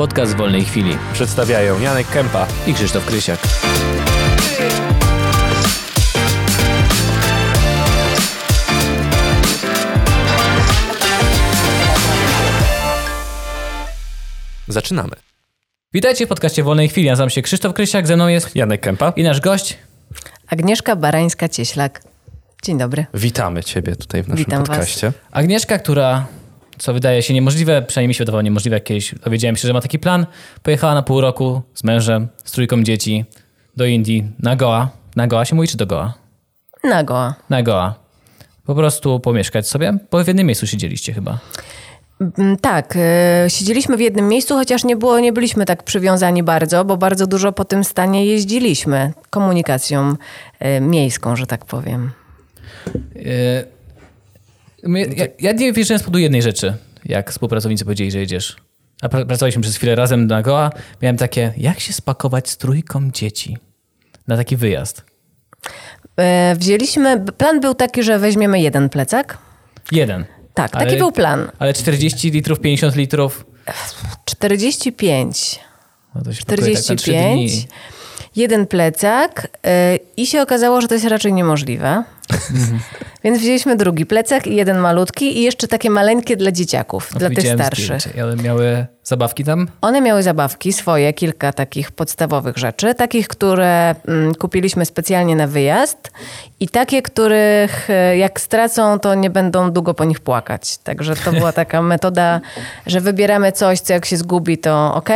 Podcast wolnej chwili. Przedstawiają Janek Kępa. I Krzysztof Krysiak. Zaczynamy. Witajcie w podcaście Wolnej Chwili. Nazywam się Krzysztof Krysiak, ze mną jest Janek Kępa. i nasz gość. Agnieszka Barańska-Cieślak. Dzień dobry. Witamy Ciebie tutaj w naszym Witam was. podcaście. Agnieszka, która, co wydaje się niemożliwe, przynajmniej mi się wydawało niemożliwe jakieś, dowiedziałem się, że ma taki plan, pojechała na pół roku z mężem, z trójką dzieci do Indii, na Goa. Na Goa się mówi, czy do Goa? Nagoa. Na Goa. Po prostu pomieszkać sobie, bo w jednym miejscu siedzieliście chyba. Mm, Tak, e, siedzieliśmy w jednym miejscu, chociaż nie, było, nie byliśmy tak przywiązani bardzo, bo bardzo dużo po tym stanie jeździliśmy komunikacją e, miejską, że tak powiem. Yy, my- Ja, ja nie wierzyłem z powodu jednej rzeczy, jak współpracownicy powiedzieli, że jedziesz. A pra- pracowaliśmy przez chwilę razem na Goa. Miałem takie, jak się spakować z trójką dzieci na taki wyjazd? E, Wzięliśmy, plan był taki, że weźmiemy jeden plecak. Jeden. Tak, Ale- taki był plan. Ale 40 litrów, 50 litrów. 45. No to się pakuje tak. 45. Jeden plecak e, i się okazało, że to jest raczej niemożliwe. Więc wzięliśmy drugi plecak i jeden malutki i jeszcze takie maleńkie dla dzieciaków, No, dla tych starszych. zdjęcie. Ale miały zabawki tam? One miały zabawki swoje, kilka takich podstawowych rzeczy, takich, które mm, kupiliśmy specjalnie na wyjazd i takie, których e, jak stracą, to nie będą długo po nich płakać. Także to była taka metoda, że wybieramy coś, co jak się zgubi, to ok.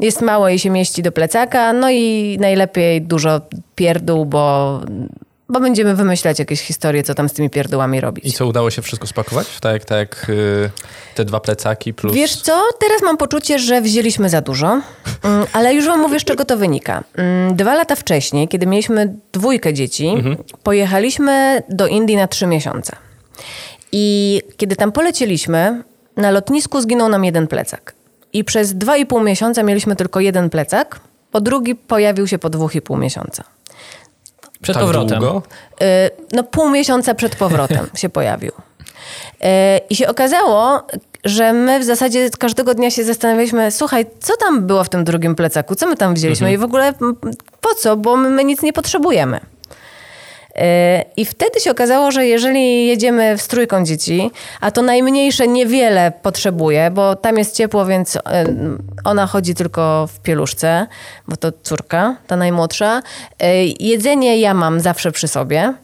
Jest mało i się mieści do plecaka, no i najlepiej dużo pierdół, bo, bo będziemy wymyślać jakieś historie, co tam z tymi pierdółami robić. I co, udało się wszystko spakować? Tak tak jak y, te dwa plecaki plus... Wiesz co, teraz mam poczucie, że wzięliśmy za dużo, Mm, ale już wam mówię, z czego to wynika. Mm, Dwa lata wcześniej, kiedy mieliśmy dwójkę dzieci, pojechaliśmy do Indii na trzy miesiące. I kiedy tam polecieliśmy, na lotnisku zginął nam jeden plecak. I przez dwa i pół miesiąca mieliśmy tylko jeden plecak, bo drugi pojawił się po dwóch i pół miesiąca. Przed tak powrotem. długo? Y, no pół miesiąca przed powrotem się pojawił. Y, I się okazało, że my w zasadzie każdego dnia się zastanawialiśmy, słuchaj, co tam było w tym drugim plecaku, co my tam wzięliśmy i w ogóle m, po co, bo my, my nic nie potrzebujemy. I wtedy się okazało, że jeżeli jedziemy z trójką dzieci, a to najmniejsze niewiele potrzebuje, bo tam jest ciepło, więc y, ona chodzi tylko w pieluszce, bo to córka, ta najmłodsza. Y, Jedzenie ja mam zawsze przy sobie.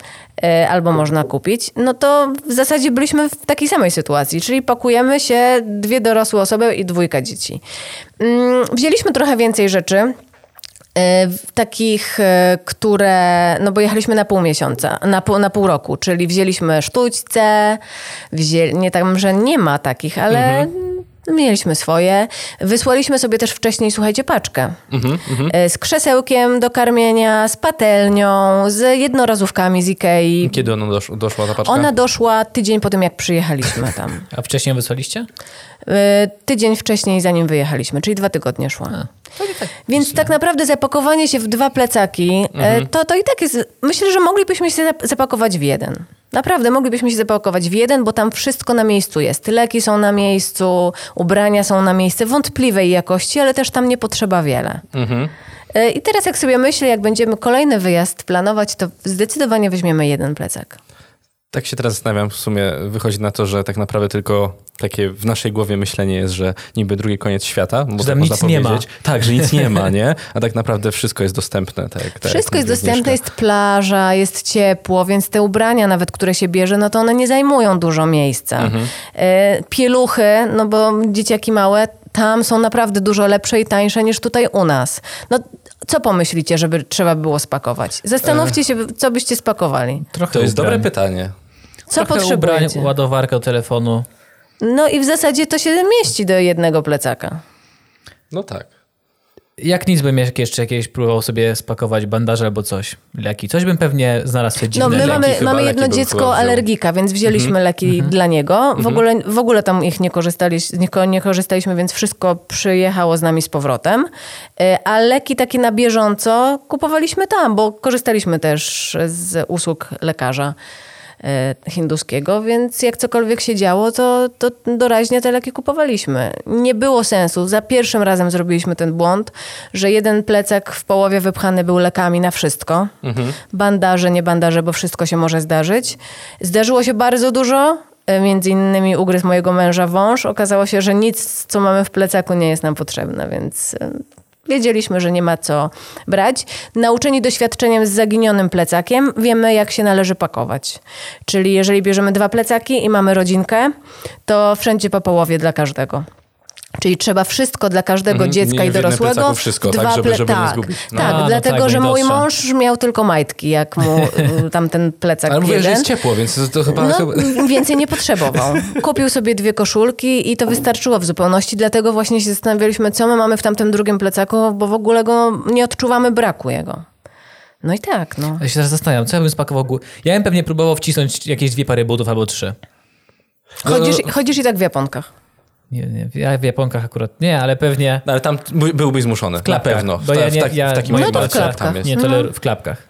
y, Albo można kupić, no to w zasadzie byliśmy w takiej samej sytuacji, czyli pakujemy się dwie dorosłe osoby i dwójka dzieci. Mm, Wzięliśmy trochę więcej rzeczy, E, takich, e, które, no bo jechaliśmy na pół miesiąca, na pół, na pół roku, czyli wzięliśmy sztućce, wzięli, nie tam, że nie ma takich, ale mieliśmy swoje. Wysłaliśmy sobie też wcześniej, słuchajcie, paczkę E, z krzesełkiem do karmienia, z patelnią, z jednorazówkami z Ikei. Kiedy ona dosz, doszła ta paczka? Ona doszła tydzień po tym, jak przyjechaliśmy tam. A wcześniej ją wysłaliście? E, Tydzień wcześniej, zanim wyjechaliśmy, czyli dwa tygodnie szła. Więc tak naprawdę zapakowanie się w dwa plecaki, e, to, to i tak jest. Myślę, że moglibyśmy się zap- zapakować w jeden. Naprawdę, moglibyśmy się zapakować w jeden, bo tam wszystko na miejscu jest. Leki są na miejscu, ubrania są na miejscu, wątpliwej jakości, ale też tam nie potrzeba wiele. E, I teraz jak sobie myślę, jak będziemy kolejny wyjazd planować, to zdecydowanie weźmiemy jeden plecak. Tak się teraz zastanawiam, w sumie wychodzi na to, że tak naprawdę tylko takie w naszej głowie myślenie jest, że niby drugi koniec świata, bo Że tak tam można nic nie ma. Tak, że nic nie ma, nie? A tak naprawdę wszystko jest dostępne. Tak, tak Wszystko jest dostępne, jest plaża, jest ciepło, więc te ubrania nawet, które się bierze, no to one nie zajmują dużo miejsca. Mhm. E, Pieluchy, no bo dzieciaki małe, tam są naprawdę dużo lepsze i tańsze niż tutaj u nas. No co pomyślicie, żeby trzeba było spakować? Zastanówcie się, co byście spakowali. Trochę To jest dobre ubrań. pytanie. Co Trochę ubrań, potrzebujecie? ładowarkę do telefonu. No i w zasadzie to się mieści do jednego plecaka. No tak. Jak nic bym jeszcze jakieś próbował sobie spakować bandaże albo coś. Leki. Coś bym pewnie znalazł sobie No dziwne my leki. mamy, chyba mamy jedno dziecko alergika, więc wzięliśmy leki dla niego. W, ogóle, w ogóle tam ich nie, korzystali, nie, nie korzystaliśmy, więc wszystko przyjechało z nami z powrotem. Y, A leki takie na bieżąco kupowaliśmy tam, bo korzystaliśmy też z usług lekarza. E, hinduskiego, więc jak cokolwiek się działo, to, to doraźnie te leki kupowaliśmy. Nie było sensu. Za pierwszym razem zrobiliśmy ten błąd, że jeden plecak w połowie wypchany był lekami na wszystko. Bandaże, nie bandaże, bo wszystko się może zdarzyć. Zdarzyło się bardzo dużo, e, Między innymi ugryzł mojego męża wąż. Okazało się, że nic, co mamy w plecaku, nie jest nam potrzebne, więc e, wiedzieliśmy, że nie ma co brać. Nauczeni doświadczeniem z zaginionym plecakiem, wiemy, jak się należy pakować. Czyli jeżeli bierzemy dwa plecaki i mamy rodzinkę, to wszędzie po połowie dla każdego. Czyli trzeba wszystko dla każdego Mhm, dziecka nie i dorosłego. wszystko, w tak, dwa żeby- żeby nie tak, zgubić. No. Tak, no dlatego, tak, że mój dotrze. mąż miał tylko majtki, jak mu y, tam ten plecak Ale mówię, że jest ciepło, więc to, chyba... No, chyba... więcej nie potrzebował. Kupił sobie dwie koszulki i to wystarczyło w zupełności, dlatego właśnie się zastanawialiśmy, co my mamy w tamtym drugim plecaku, bo w ogóle go nie odczuwamy braku jego. No i tak, no. Ja się teraz zastanawiam, co ja bym spakował... gó- Ja bym pewnie próbował wcisnąć jakieś dwie pary butów albo trzy. Chodzisz, chodzisz i tak w japonkach. Nie, nie, ja w japonkach akurat nie, ale pewnie No, ale tam by- byłbyś zmuszony, klapkach, na pewno. Bo w, ta- ja nie, w, tak, ja, w takim No to w klapkach. tam jest. Nie w klapkach.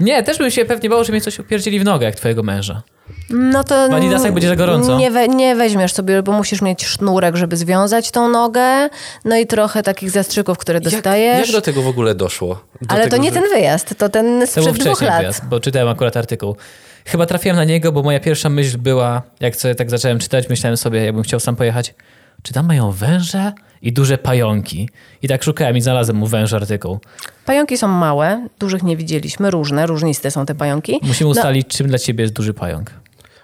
Nie, też bym się pewnie bał, że mnie coś upierdzieli w nogę, jak twojego męża. No to... W Adidasach będzie za gorąco. Nie, we, nie weźmiesz sobie, bo musisz mieć sznurek, żeby związać tą nogę, no i trochę takich zastrzyków, które Jak, dostajesz. jak do tego w ogóle doszło? Do Ale to tego, nie że- ten wyjazd, to ten To był sprzed dwóch wcześniej lat. wyjazd, bo czytałem akurat artykuł. Chyba trafiłem na niego, bo moja pierwsza myśl była, jak sobie tak zacząłem czytać, myślałem sobie, jakbym chciał sam pojechać, czy tam mają węże i duże pająki. I tak szukałem i znalazłem mu węż artykuł. Pająki są małe, dużych nie widzieliśmy, różne, różniste są te pająki. Musimy No, ustalić, czym dla ciebie jest duży pająk.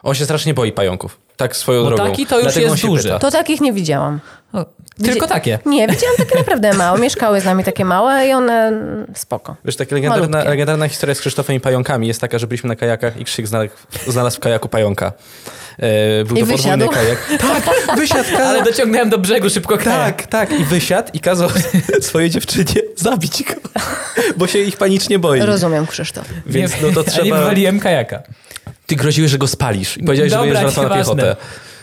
On się strasznie boi pająków. Tak swoją Bo drogą. taki to już Dlatego jest duży. pyta. To takich nie widziałam. O, tylko takie. Nie, widziałam takie naprawdę małe. Mieszkały z nami takie małe i one mm, spoko. Wiesz, taka legendarna, legendarna historia z Krzysztofem i pająkami jest taka, że byliśmy na kajakach i Krzysiek znalazł, znalazł w kajaku pająka. E, był I to podwójny wysiadł? kajak. Tak, wysiadł. Kazał, Ale dociągnąłem do brzegu szybko kajak. tak, tak. I wysiadł i kazał swojej dziewczynie zabić go, bo się ich panicznie boi. Rozumiem, Krzysztof. Więc no to A nie trzeba... wywaliłem kajaka. Ty groziłeś, że go spalisz i powiedziałeś, że Dobra, będziesz wracał na piechotę.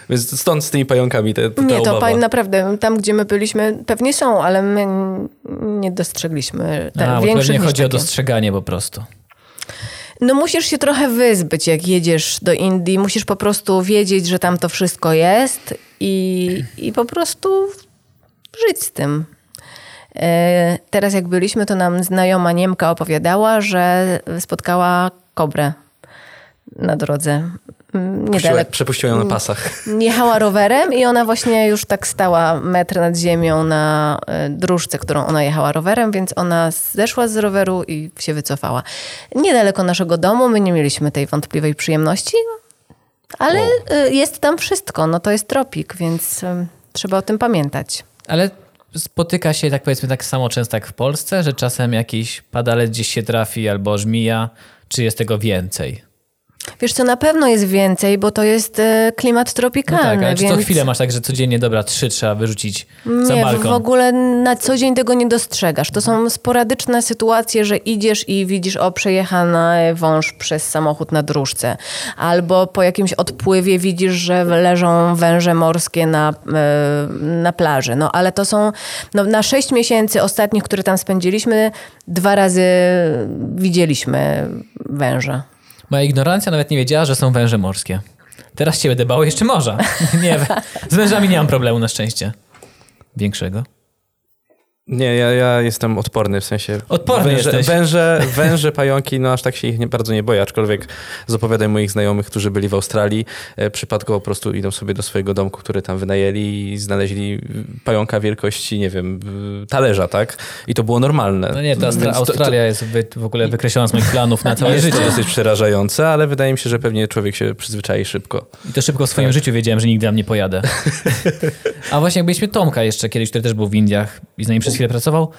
Więc stąd z tymi pająkami te, te Nie, to pań, naprawdę, tam gdzie my byliśmy, pewnie są, ale my nie dostrzegliśmy A, te, to większych nie niż chodzi o takie. dostrzeganie po prostu. No musisz się trochę wyzbyć, jak jedziesz do Indii. Musisz po prostu wiedzieć, że tam to wszystko jest i, i po prostu żyć z tym. E, Teraz jak byliśmy, to nam znajoma Niemka opowiadała, że spotkała kobrę na drodze. Mm, Niedaleko. przepuściła ją na pasach. Jechała rowerem i ona właśnie już tak stała metr nad ziemią na e, dróżce, którą ona jechała rowerem, więc ona zeszła z roweru i się wycofała. Niedaleko naszego domu, my nie mieliśmy tej wątpliwej przyjemności, ale e, jest tam wszystko. No to jest tropik, więc e, trzeba o tym pamiętać. Ale spotyka się, tak powiedzmy, tak samo często jak w Polsce, że czasem jakiś padalec gdzieś się trafi albo żmija, czy jest tego więcej? Wiesz co, na pewno jest więcej, bo to jest e, klimat No tropikalny. tak, ale czy więc... co chwilę masz tak, że codziennie, dobra, trzy trzeba wyrzucić za Nie, balkon? w ogóle na co dzień tego nie dostrzegasz. To są sporadyczne sytuacje, że idziesz i widzisz, o, przejechany wąż przez samochód na dróżce. Albo po jakimś odpływie widzisz, że leżą węże morskie na, e, na plaży. No ale to są, no, na sześć miesięcy ostatnich, które tam spędziliśmy, dwa razy widzieliśmy węża. Moja ignorancja nawet nie wiedziała, że są węże morskie. Teraz cię będę bał jeszcze morza. nie, z wężami nie mam problemu na szczęście. Większego. Nie, ja, ja jestem odporny, w sensie... Odporny węże, jesteś. Węże, węże, pająki, no aż tak się ich nie, bardzo nie boję, aczkolwiek z opowiadań moich znajomych, którzy byli w Australii, e, przypadkowo po prostu idą sobie do swojego domku, który tam wynajęli i znaleźli pająka wielkości, nie wiem, talerza, tak? I to było normalne. No nie, to Austra- Więc to- Australia jest wy, w ogóle wykreślona z moich planów na To całe jest życie. to dosyć przerażające, ale wydaje mi się, że pewnie człowiek się przyzwyczai szybko. I to szybko w swoim życiu wiedziałem, że nigdy tam nie pojadę. A właśnie jak byliśmy Tomka jeszcze kiedyś, który też był w Indiach i z nami przez chwilę pracował.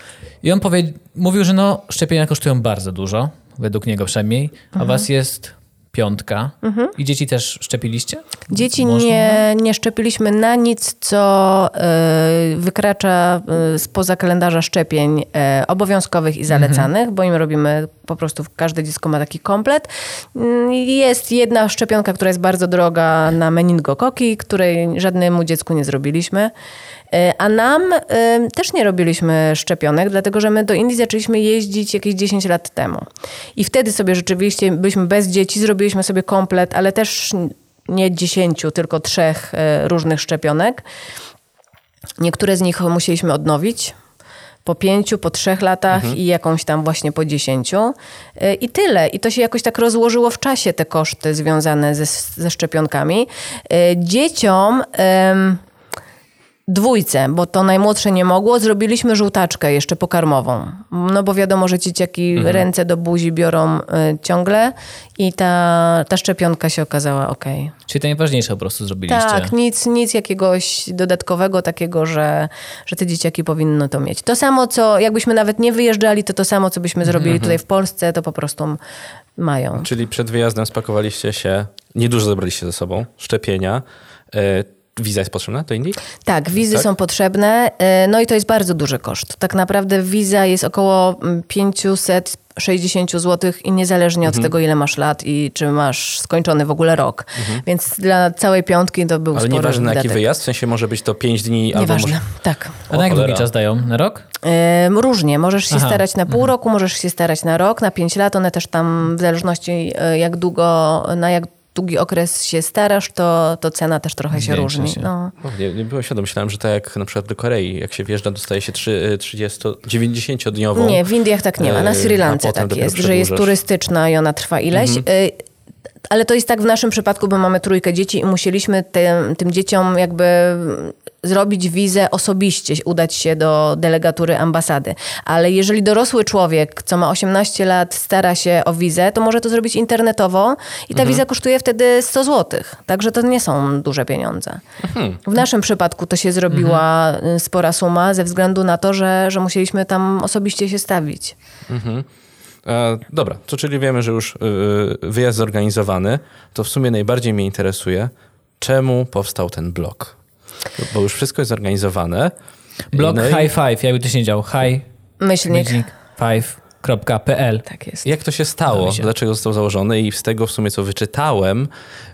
I on powie, mówił, że no, szczepienia kosztują bardzo dużo, według niego przynajmniej, a was jest piątka. I dzieci też szczepiliście? Dzieci Można? nie, nie szczepiliśmy na nic, co y, wykracza y, spoza kalendarza szczepień y, obowiązkowych i zalecanych, bo im robimy po prostu, każde dziecko ma taki komplet. Mm, Jest jedna szczepionka, która jest bardzo droga na meningokoki, której żadnemu dziecku nie zrobiliśmy. E, A nam e, też nie robiliśmy szczepionek, dlatego że my do Indii zaczęliśmy jeździć jakieś 10 lat temu. I wtedy sobie rzeczywiście byliśmy bez dzieci, zrobiliśmy sobie komplet, ale też nie 10, tylko trzech e, różnych szczepionek. Niektóre z nich musieliśmy odnowić po pięciu, po trzech latach i jakąś tam właśnie po dziesięciu. I tyle. I to się jakoś tak rozłożyło w czasie, te koszty związane ze, ze szczepionkami. Dzieciom... Dwójce, bo to najmłodsze nie mogło, zrobiliśmy żółtaczkę jeszcze pokarmową. No bo wiadomo, że dzieciaki ręce do buzi biorą y, ciągle i ta, ta szczepionka się okazała ok. Czyli to najważniejsze po prostu zrobiliście. Tak, nic, nic jakiegoś dodatkowego takiego, że, że te dzieciaki powinno to mieć. To samo, co jakbyśmy nawet nie wyjeżdżali, to to samo, co byśmy zrobili tutaj w Polsce, to po prostu mają. Czyli przed wyjazdem spakowaliście się, niedużo zabraliście ze sobą, szczepienia. E, wiza jest potrzebna do Indii? Tak, wizy Tak? są potrzebne, y, no i to jest bardzo duży koszt. Tak naprawdę wiza jest około mm, 560 zł i niezależnie Mhm. od tego, ile masz lat i czy masz skończony w ogóle rok. Więc dla całej piątki to był Mhm. Ale spory nieważne na jaki wyjazd, w sensie może być to 5 dni albo Nieważne, może... tak. A na jak długi czas dają? Na rok? Różnie. Możesz się Aha. starać na pół roku, możesz się starać na rok, na pięć lat. One też tam w zależności e, jak długo, na jak długi okres się starasz, to, to cena też trochę się różni. się. No. O, nie, nie byłem świadom, myślałem, że tak jak na przykład do Korei, jak się wjeżdża, dostaje się trzy- y, 30, 90-dniową. Nie, w Indiach tak nie ma. Na e, Sri Lance tak jest, że jest turystyczna i ona trwa ileś. Y, Ale to jest tak w naszym przypadku, bo mamy trójkę dzieci i musieliśmy tym, tym dzieciom jakby zrobić wizę osobiście, udać się do delegatury ambasady. Ale jeżeli dorosły człowiek, co ma 18 lat, stara się o wizę, to może to zrobić internetowo i ta wiza kosztuje wtedy 100 zł. Także to nie są duże pieniądze. W naszym przypadku to się zrobiła y, spora suma ze względu na to, że, że musieliśmy tam osobiście się stawić. E, dobra, to czyli wiemy, że już y, wyjazd zorganizowany. To w sumie najbardziej mnie interesuje, czemu powstał ten blog? Bo już wszystko jest zorganizowane. Blog No i High Five, jakby to się nie działo. High Myślnik. five.pl. Tak jest. Jak to się stało? Dlaczego został założony? I z tego w sumie, co wyczytałem,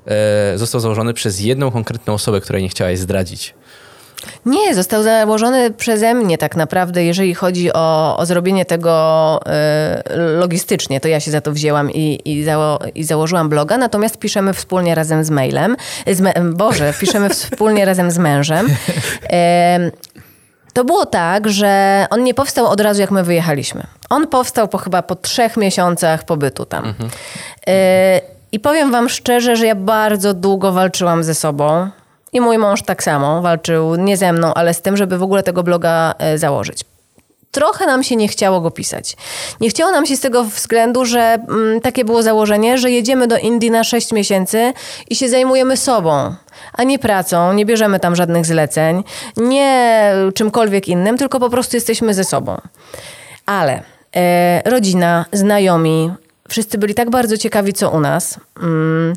e, został założony przez jedną konkretną osobę, której nie chciałaś zdradzić. Nie, został założony przeze mnie tak naprawdę, jeżeli chodzi o, o zrobienie tego y, logistycznie, to ja się za to wzięłam i, i, zało, i założyłam bloga, natomiast piszemy wspólnie razem z mailem, z me, Boże, piszemy wspólnie razem z mężem. Em, to było tak, że on nie powstał od razu, jak my wyjechaliśmy. On powstał po chyba po trzech miesiącach pobytu tam. E, I powiem wam szczerze, że ja bardzo długo walczyłam ze sobą. I mój mąż tak samo walczył, nie ze mną, ale z tym, żeby w ogóle tego bloga e, założyć. Trochę nam się nie chciało go pisać. Nie chciało nam się z tego względu, że mm, takie było założenie, że jedziemy do Indii na 6 miesięcy i się zajmujemy sobą, a nie pracą, nie bierzemy tam żadnych zleceń, nie czymkolwiek innym, tylko po prostu jesteśmy ze sobą. Ale e, rodzina, znajomi, wszyscy byli tak bardzo ciekawi, co u nas. Mm,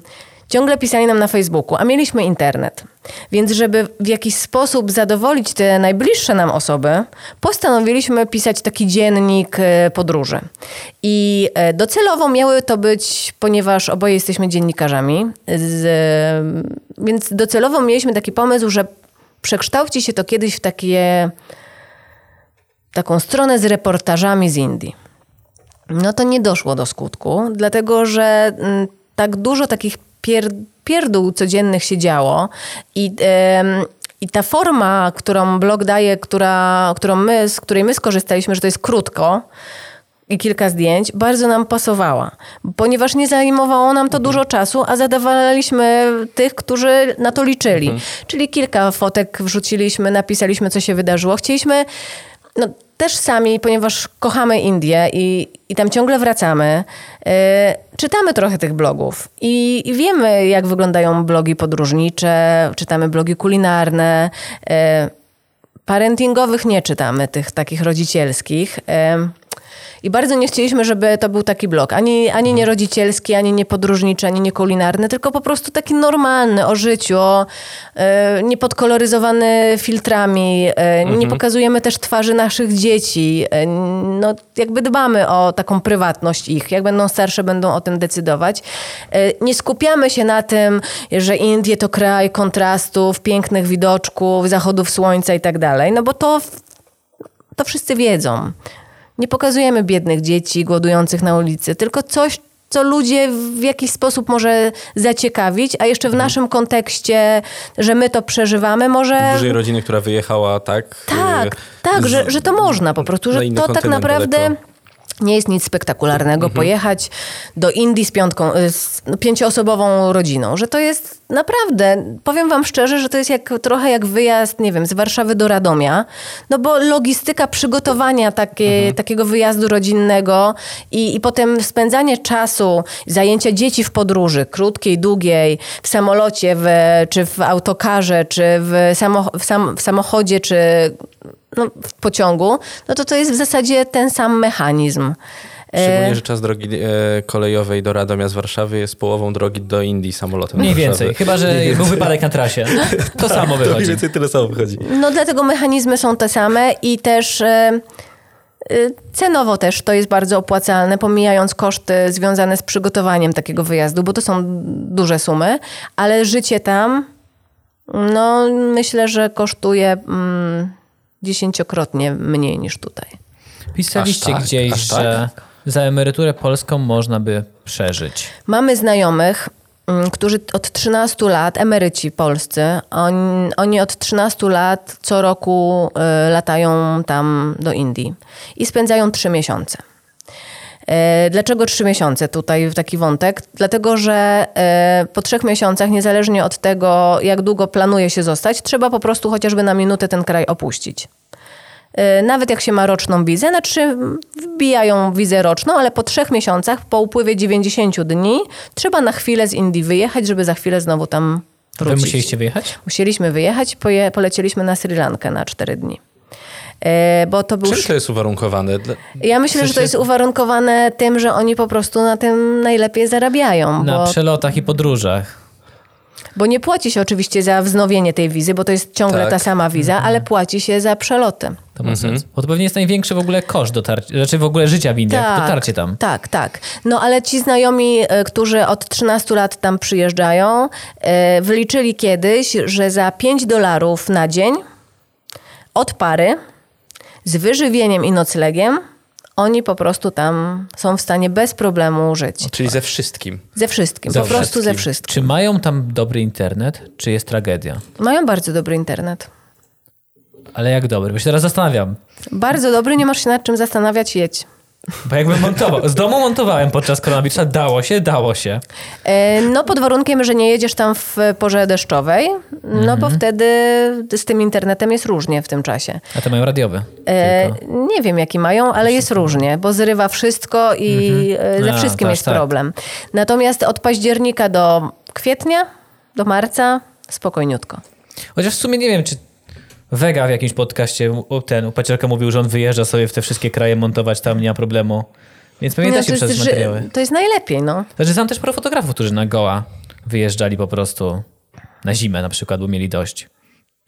ciągle pisali nam na Facebooku, a mieliśmy internet. Więc żeby w jakiś sposób zadowolić te najbliższe nam osoby, postanowiliśmy pisać taki dziennik e, podróży. I e, docelowo miały to być, ponieważ oboje jesteśmy dziennikarzami, z, więc docelowo mieliśmy taki pomysł, że przekształci się to kiedyś w takie taką stronę z reportażami z Indii. No to nie doszło do skutku, dlatego że mm, tak dużo takich pier, pierdół codziennych się działo i, em, i ta forma, którą blog daje, która, którą my, z której my skorzystaliśmy, że to jest krótko, i kilka zdjęć, bardzo nam pasowała, ponieważ nie zajmowało nam to dużo czasu, a zadawaliśmy tych, którzy na to liczyli. Czyli kilka fotek wrzuciliśmy, napisaliśmy, co się wydarzyło. Chcieliśmy no, też sami, ponieważ kochamy Indię i, i tam ciągle wracamy, yy, czytamy trochę tych blogów i, wiemy, jak wyglądają blogi podróżnicze, czytamy blogi kulinarne. Yy, parentingowych nie czytamy, tych takich rodzicielskich. I bardzo nie chcieliśmy, żeby to był taki blog. Ani, ani nie rodzicielski, ani nie podróżniczy, ani nie kulinarny, tylko po prostu taki normalny o życiu, o, e, niepodkoloryzowany filtrami. E, Nie pokazujemy też twarzy naszych dzieci. E, no, jakby dbamy o taką prywatność ich. Jak będą starsze, będą o tym decydować. E, Nie skupiamy się na tym, że Indie to kraj kontrastów, pięknych widoczków, zachodów słońca i tak dalej, no bo to to wszyscy wiedzą. Nie pokazujemy biednych dzieci głodujących na ulicy, tylko coś, co ludzie w jakiś sposób może zaciekawić, a jeszcze w Mhm. naszym kontekście, że my to przeżywamy, może. Dużej rodziny, która wyjechała, tak? Tak, y, tak, z- że, że to można po prostu, że to tak naprawdę. daleko. Nie jest nic spektakularnego Mhm. pojechać do Indii z piątką, y, z pięcioosobową rodziną, że to jest naprawdę, powiem wam szczerze, że to jest jak, trochę jak wyjazd, nie wiem, z Warszawy do Radomia, no bo logistyka przygotowania takie, Mhm. takiego wyjazdu rodzinnego i, i potem spędzanie czasu, zajęcia dzieci w podróży, krótkiej, długiej, w samolocie, w, czy w autokarze, czy w, samo, w, sam, w samochodzie, czy no, w pociągu, no to to jest w zasadzie ten sam mechanizm. E, Szczególnie, że czas drogi e, kolejowej do Radomia z Warszawy jest połową drogi do Indii samolotem. Mniej więcej. Chyba, że był wypadek na trasie. To samo To mniej wychodzi. więcej tyle samo wychodzi. No dlatego mechanizmy są te same i też e, e, cenowo też to jest bardzo opłacalne, pomijając koszty związane z przygotowaniem takiego wyjazdu, bo to są duże sumy, ale życie tam, no myślę, że kosztuje mm, dziesięciokrotnie mniej niż tutaj. Pisaliście tak, gdzieś, aż tak? że za emeryturę polską można by przeżyć. Mamy znajomych, mm, którzy od 13 lat, emeryci polscy, oni, oni od 13 lat co roku y, latają tam do Indii i spędzają 3 miesiące. E, Dlaczego trzy miesiące? Tutaj taki wątek. Dlatego, że e, po trzech miesiącach, niezależnie od tego, jak długo planuje się zostać, trzeba po prostu chociażby na minutę ten kraj opuścić. E, Nawet jak się ma roczną wizę, znaczy wbijają wizę roczną, ale po trzech miesiącach, po upływie 90 dni, trzeba na chwilę z Indii wyjechać, żeby za chwilę znowu tam Wy wrócić. musieliście wyjechać? Musieliśmy wyjechać, poje, polecieliśmy na Sri Lankę na cztery dni. E, Bo to był Czym to jest uwarunkowane? Dla- ja myślę, W że to sensie- jest uwarunkowane tym, że oni po prostu na tym najlepiej zarabiają. Na Bo, przelotach i podróżach. bo nie płaci się oczywiście za wznowienie tej wizy, bo to jest ciągle Tak. ta sama wiza, ale płaci się za przeloty. To ma sens. Bo to pewnie jest największy w ogóle koszt dotarcia, znaczy w ogóle życia w Indiach, dotarcie tam. Tak, tak. No ale ci znajomi, e, którzy od 13 lat tam przyjeżdżają, e, wyliczyli kiedyś, że za 5 dolarów na dzień od pary z wyżywieniem i noclegiem oni po prostu tam są w stanie bez problemu żyć. Czyli ze wszystkim. Ze wszystkim, Ze po prostu ze wszystkim. wszystkim. Czy mają tam dobry internet, czy jest tragedia? Mają bardzo dobry internet. Ale jak dobry? Bo się teraz zastanawiam. Bardzo dobry, nie masz się nad czym zastanawiać, jedź. Bo jakbym montował. Z domu montowałem podczas koronawirusza. Dało się, dało się. E, No pod warunkiem, że nie jedziesz tam w porze deszczowej, no Mhm. bo wtedy z tym internetem jest różnie w tym czasie. A to mają radiowy. E, nie wiem, jaki mają, ale jest różnie, bo zrywa wszystko i e, ze A, wszystkim tak, jest tak. problem. Natomiast od października do kwietnia, do marca spokojniutko. Chociaż w sumie nie wiem, czy Vega w jakimś podcaście, ten, u Paciorka mówił, że on wyjeżdża sobie w te wszystkie kraje montować, tam nie ma problemu. Więc da No, się to, przez że- materiały. to jest najlepiej, no. Znaczy znam też paru fotografów, którzy na Goa wyjeżdżali po prostu na zimę na przykład, bo mieli dość.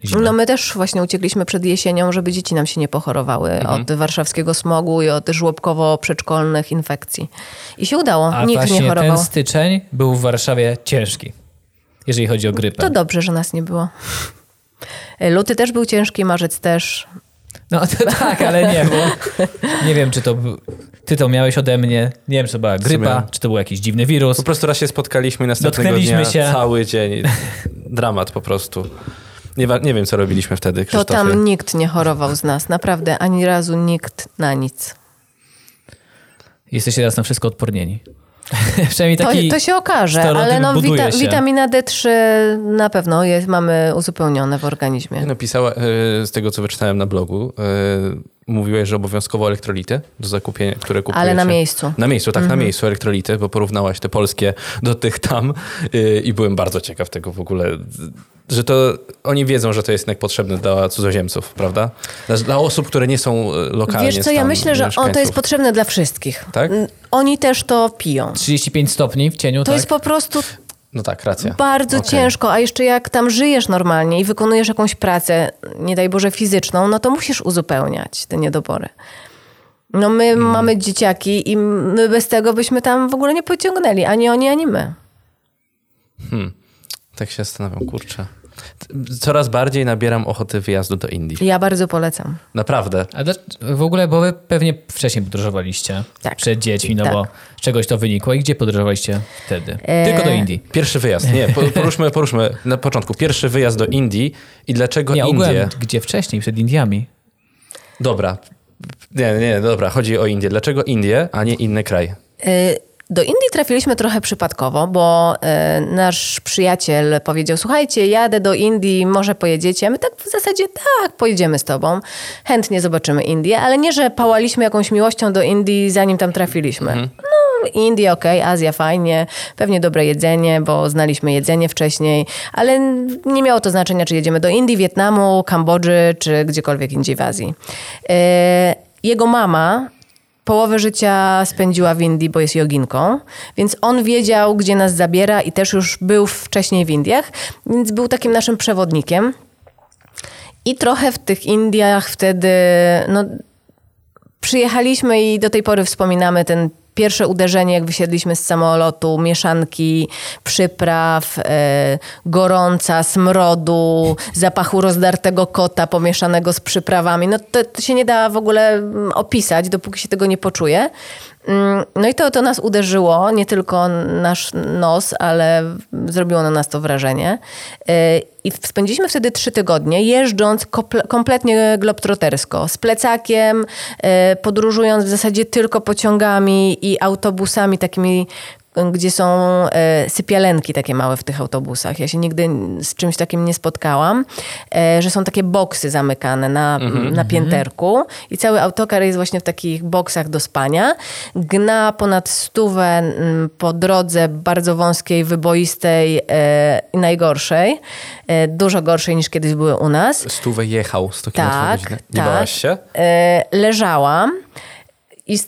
Zimy. No my też właśnie uciekliśmy przed jesienią, żeby dzieci nam się nie pochorowały Mhm. od warszawskiego smogu i od żłobkowo-przedszkolnych infekcji. I się udało, A nikt nie chorował. ten styczeń był w Warszawie ciężki, jeżeli chodzi o grypę. To dobrze, że nas nie było. Luty też był ciężki, marzec też. No to tak, ale nie, bo nie wiem, czy to był- ty to miałeś ode mnie, nie wiem, czy to była grypa, sumie- czy to był jakiś dziwny wirus. Po prostu raz się spotkaliśmy i następnego dnia się. cały dzień. Dramat po prostu. Nie, nie wiem, co robiliśmy wtedy, To tam nikt nie chorował z nas, naprawdę, ani razu nikt na nic. Jesteście teraz na wszystko odpornieni. Przynajmniej To, taki to się okaże, ale no, wita, się. witamina D3 na pewno jest, mamy uzupełnione w organizmie. Napisała, e, z tego co wyczytałem na blogu, e, mówiłeś, że obowiązkowo elektrolity do zakupienia, które kupujecie. Ale na miejscu. Na miejscu, tak, Mhm. na miejscu elektrolity, bo porównałaś te polskie do tych tam e, i byłem bardzo ciekaw tego w ogóle. Że to oni wiedzą, że to jest jednak potrzebne dla cudzoziemców, prawda? Dla, dla osób, które nie są e, lokalnie Wiesz co, ja myślę, że o, to jest potrzebne dla wszystkich. Tak? Oni też to piją. 35 stopni w cieniu, To tak? jest po prostu No tak, racja. bardzo Okej. ciężko, a jeszcze jak tam żyjesz normalnie i wykonujesz jakąś pracę, nie daj Boże fizyczną, no to musisz uzupełniać te niedobory. No my Hmm. mamy dzieciaki i my bez tego byśmy tam w ogóle nie pociągnęli, ani oni, ani my. Tak się zastanawiam, kurczę. Coraz bardziej nabieram ochoty wyjazdu do Indii. Ja bardzo polecam. Naprawdę. A w ogóle, bo wy pewnie wcześniej podróżowaliście Tak. przed dziećmi, no Tak. bo z czegoś to wynikło. I gdzie podróżowaliście wtedy? E, Tylko do Indii. Pierwszy wyjazd. Nie, po- poruszmy, poruszmy na początku. Pierwszy wyjazd do Indii i dlaczego Nie, ogółem, Indie? gdzie wcześniej, przed Indiami? Dobra. Nie, nie, dobra, chodzi o Indię. Dlaczego Indie, a nie inny kraj? Y, Do Indii trafiliśmy trochę przypadkowo, bo y, nasz przyjaciel powiedział: Słuchajcie, jadę do Indii, może pojedziecie? A My tak w zasadzie tak, pojedziemy z tobą. Chętnie zobaczymy Indię, ale nie, że pałaliśmy jakąś miłością do Indii, zanim tam trafiliśmy. No, Indie okej, Azja fajnie, pewnie dobre jedzenie, bo znaliśmy jedzenie wcześniej, ale nie miało to znaczenia, czy jedziemy do Indii, Wietnamu, Kambodży, czy gdziekolwiek indziej w Azji. Y, Jego mama połowę życia spędziła w Indii, bo jest joginką, więc on wiedział, gdzie nas zabiera i też już był wcześniej w Indiach, więc był takim naszym przewodnikiem. I trochę w tych Indiach wtedy, no, przyjechaliśmy i do tej pory wspominamy ten pierwsze uderzenie, jak wysiedliśmy z samolotu, mieszanki przypraw, e, gorąca, smrodu, zapachu rozdartego kota pomieszanego z przyprawami. No to, to się nie da w ogóle mm, opisać, dopóki się tego nie poczuje. Mm, No i to, to nas uderzyło, nie tylko nasz nos, ale zrobiło na nas to wrażenie. E, I spędziliśmy wtedy trzy tygodnie, jeżdżąc komple- kompletnie globtrotersko, z plecakiem, e, podróżując w zasadzie tylko pociągami i autobusami takimi gdzie są e, sypialenki takie małe w tych autobusach. Ja się nigdy z czymś takim nie spotkałam, e, że są takie boksy zamykane na, na pięterku i cały autokar jest właśnie w takich boksach do spania. Gna ponad stówę po drodze bardzo wąskiej, wyboistej e, i najgorszej. Dużo gorszej niż kiedyś były u nas. Stówę jechał 100 km na Tak, godzinę. Nie tak. bałaś się? Leżałam i,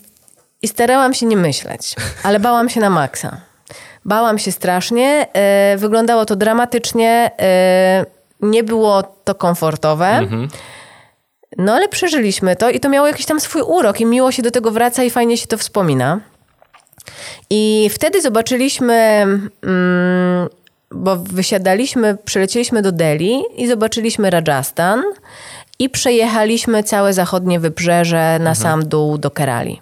i starałam się nie myśleć, ale bałam się na maksa. Bałam się strasznie, e, wyglądało to dramatycznie, e, nie było to komfortowe. No ale przeżyliśmy to i to miało jakiś tam swój urok i miło się do tego wraca i fajnie się to wspomina. I wtedy zobaczyliśmy, mm, bo wysiadaliśmy, przylecieliśmy do Delhi i zobaczyliśmy Rajasthan i przejechaliśmy całe zachodnie wybrzeże na sam dół do Kerali.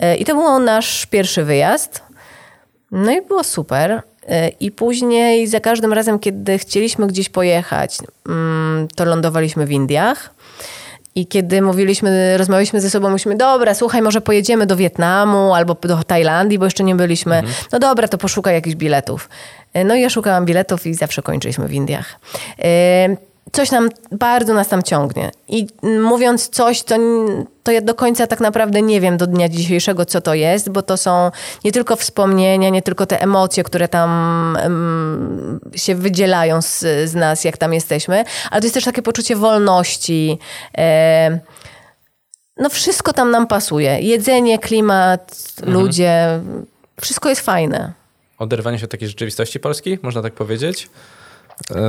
E, I to był nasz pierwszy wyjazd. No i było super. E, I później za każdym razem, kiedy chcieliśmy gdzieś pojechać, mm, to lądowaliśmy w Indiach. I kiedy mówiliśmy, rozmawialiśmy ze sobą, mówiliśmy, dobra, słuchaj, może pojedziemy do Wietnamu albo do Tajlandii, bo jeszcze nie byliśmy. No dobra, to poszukaj jakichś biletów. E, No i ja szukałam biletów i zawsze kończyliśmy w Indiach. Coś nam, bardzo nas tam ciągnie. I mówiąc coś, to, to ja do końca tak naprawdę nie wiem do dnia dzisiejszego, co to jest, bo to są nie tylko wspomnienia, nie tylko te emocje, które tam em, się wydzielają z, z nas, jak tam jesteśmy, ale to jest też takie poczucie wolności. E, no wszystko tam nam pasuje. Jedzenie, klimat, ludzie, wszystko jest fajne. Oderwanie się od takiej rzeczywistości polskiej, można tak powiedzieć?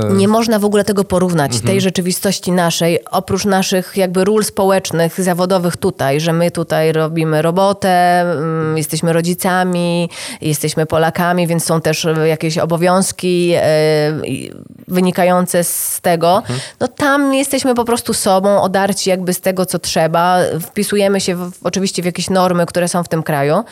Nie można w ogóle tego porównać, tej rzeczywistości naszej, oprócz naszych jakby ról społecznych, zawodowych tutaj, że my tutaj robimy robotę, mm, jesteśmy rodzicami, jesteśmy Polakami, więc są też jakieś obowiązki e, wynikające z tego. No tam jesteśmy po prostu sobą, odarci jakby z tego, co trzeba. Wpisujemy się w, oczywiście w jakieś normy, które są w tym kraju,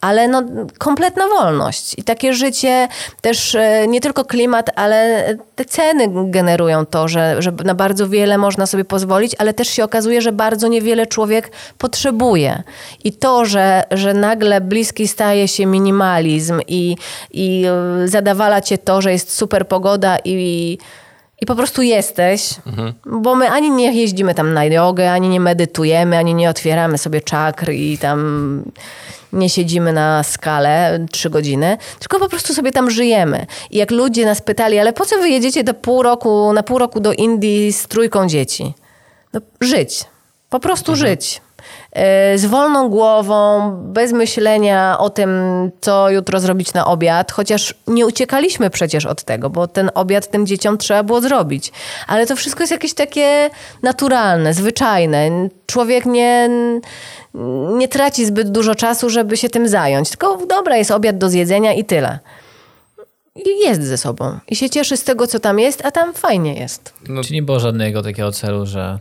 ale no kompletna wolność. I takie życie też e, nie tylko klimat, ale te ceny generują to, że, że na bardzo wiele można sobie pozwolić, ale też się okazuje, że bardzo niewiele człowiek potrzebuje. I to, że, że nagle bliski staje się minimalizm i, i e, zadawala cię to, że jest super pogoda i i po prostu jesteś, bo my ani nie jeździmy tam na jogę, ani nie medytujemy, ani nie otwieramy sobie czakr i tam nie siedzimy na skale trzy godziny, tylko po prostu sobie tam żyjemy. I jak ludzie nas pytali, ale po co wy jedziecie do pół roku, na pół roku do Indii z trójką dzieci? No, żyć. Po prostu żyć. E, Z wolną głową, bez myślenia o tym, co jutro zrobić na obiad, chociaż nie uciekaliśmy przecież od tego, bo ten obiad tym dzieciom trzeba było zrobić. Ale to wszystko jest jakieś takie naturalne, zwyczajne. Człowiek nie, nie traci zbyt dużo czasu, żeby się tym zająć. Tylko dobra, jest obiad do zjedzenia i tyle. I jest ze sobą. I się cieszy z tego, co tam jest, a tam fajnie jest. No, Czy nie było żadnego takiego celu, że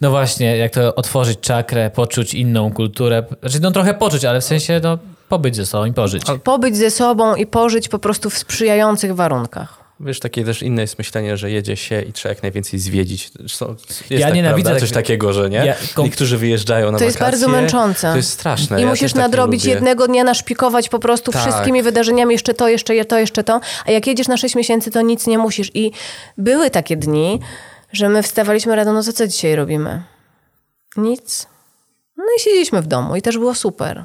no właśnie, jak to otworzyć czakrę, poczuć inną kulturę. Znaczy, no trochę poczuć, ale w sensie, no pobyć ze sobą i pożyć. Pobyć ze sobą i pożyć po prostu w sprzyjających warunkach. Wiesz, takie też inne jest myślenie, że jedzie się i trzeba jak najwięcej zwiedzić. Są, Ja tak, nienawidzę prawda? coś takiego. takiego, że nie? Ja kom- Niektórzy wyjeżdżają na To jest wakacje. bardzo męczące. To jest straszne. I Ja musisz tak nadrobić jednego dnia, naszpikować po prostu Tak. wszystkimi wydarzeniami, jeszcze to, jeszcze to, jeszcze to. A jak jedziesz na 6 miesięcy, to nic nie musisz. I były takie dni, że my wstawaliśmy rano, no to co dzisiaj robimy? Nic. No i siedzieliśmy w domu i też było super.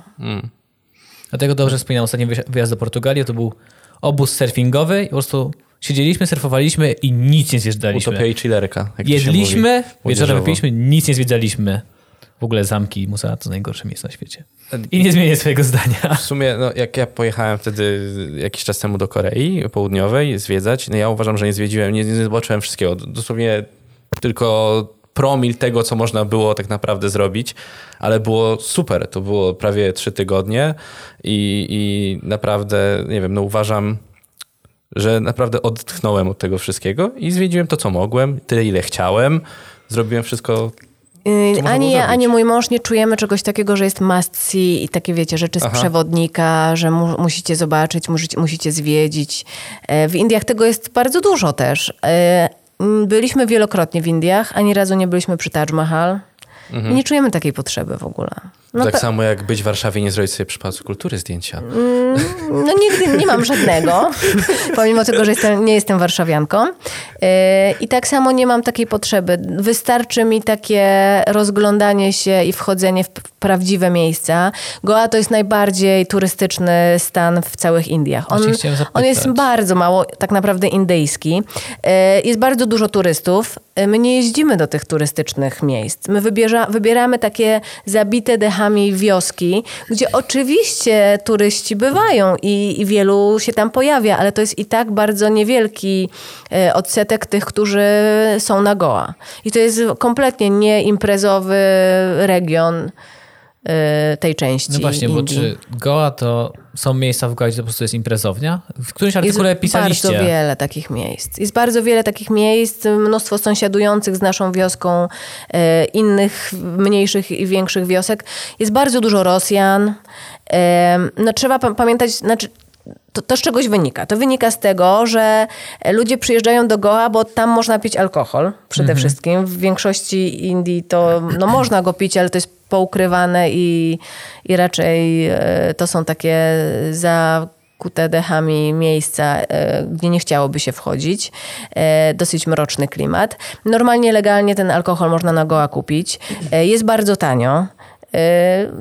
Dlatego dobrze wspominam ostatni wyjazd- do Portugalii. To był obóz surfingowy i po prostu siedzieliśmy, surfowaliśmy i nic nie zjeżdżaliśmy. Utopia i chillerka. Jedliśmy, wieczorem młodzieżowo. piliśmy, nic nie zwiedzaliśmy. W ogóle zamki i muzea to najgorsze miejsce na świecie. I nie zmienię swojego zdania. W sumie, no, jak ja pojechałem wtedy jakiś czas temu do Korei Południowej zwiedzać, no ja uważam, że nie zwiedziłem, nie, nie zobaczyłem wszystkiego. Dosłownie tylko promil tego, co można było tak naprawdę zrobić, ale było super. To było prawie trzy tygodnie i, i naprawdę, nie wiem, no uważam, że naprawdę odtchnąłem od tego wszystkiego i zwiedziłem to, co mogłem, tyle, ile chciałem. Zrobiłem wszystko Yy, Ani ja, ani mój mąż nie czujemy czegoś takiego, że jest must see i takie, wiecie, rzeczy z Aha. przewodnika, że mu, musicie zobaczyć, musicie, musicie zwiedzić. E, W Indiach tego jest bardzo dużo też. E, m, Byliśmy wielokrotnie w Indiach, ani razu nie byliśmy przy Taj Mahal. I nie czujemy takiej potrzeby w ogóle. No, tak ta- samo jak być w Warszawie i nie zrobić sobie przy Pałacu Kultury zdjęcia. no nigdy nie mam żadnego, pomimo tego, że jestem, nie jestem warszawianką. Yy, I tak samo nie mam takiej potrzeby. Wystarczy mi takie rozglądanie się i wchodzenie w prawdziwe miejsca. Goa to jest najbardziej turystyczny stan w całych Indiach. On, on jest bardzo mało tak naprawdę indyjski. Yy, Jest bardzo dużo turystów. Yy, My nie jeździmy do tych turystycznych miejsc. My wybieramy takie zabite dechami wioski, gdzie oczywiście turyści bywają i, i wielu się tam pojawia, ale to jest i tak bardzo niewielki e, odsetek tych, którzy są na Goa. I to jest kompletnie nieimprezowy region tej części No właśnie, bo Indii. czy Goa to są miejsca w Goa, gdzie to po prostu jest imprezownia? W którymś Jest artykule pisaliście. bardzo wiele takich miejsc. Jest bardzo wiele takich miejsc, mnóstwo sąsiadujących z naszą wioską, e, innych mniejszych i większych wiosek. Jest bardzo dużo Rosjan. E, no trzeba pa- pamiętać, znaczy to, to z czegoś wynika. To wynika z tego, że ludzie przyjeżdżają do Goa, bo tam można pić alkohol przede wszystkim. W większości Indii to no, można go pić, ale to jest poukrywane i, i raczej e, to są takie zakute dechami miejsca, e, gdzie nie chciałoby się wchodzić. E, Dosyć mroczny klimat. Normalnie, legalnie ten alkohol można na Goa kupić. Jest bardzo tanio.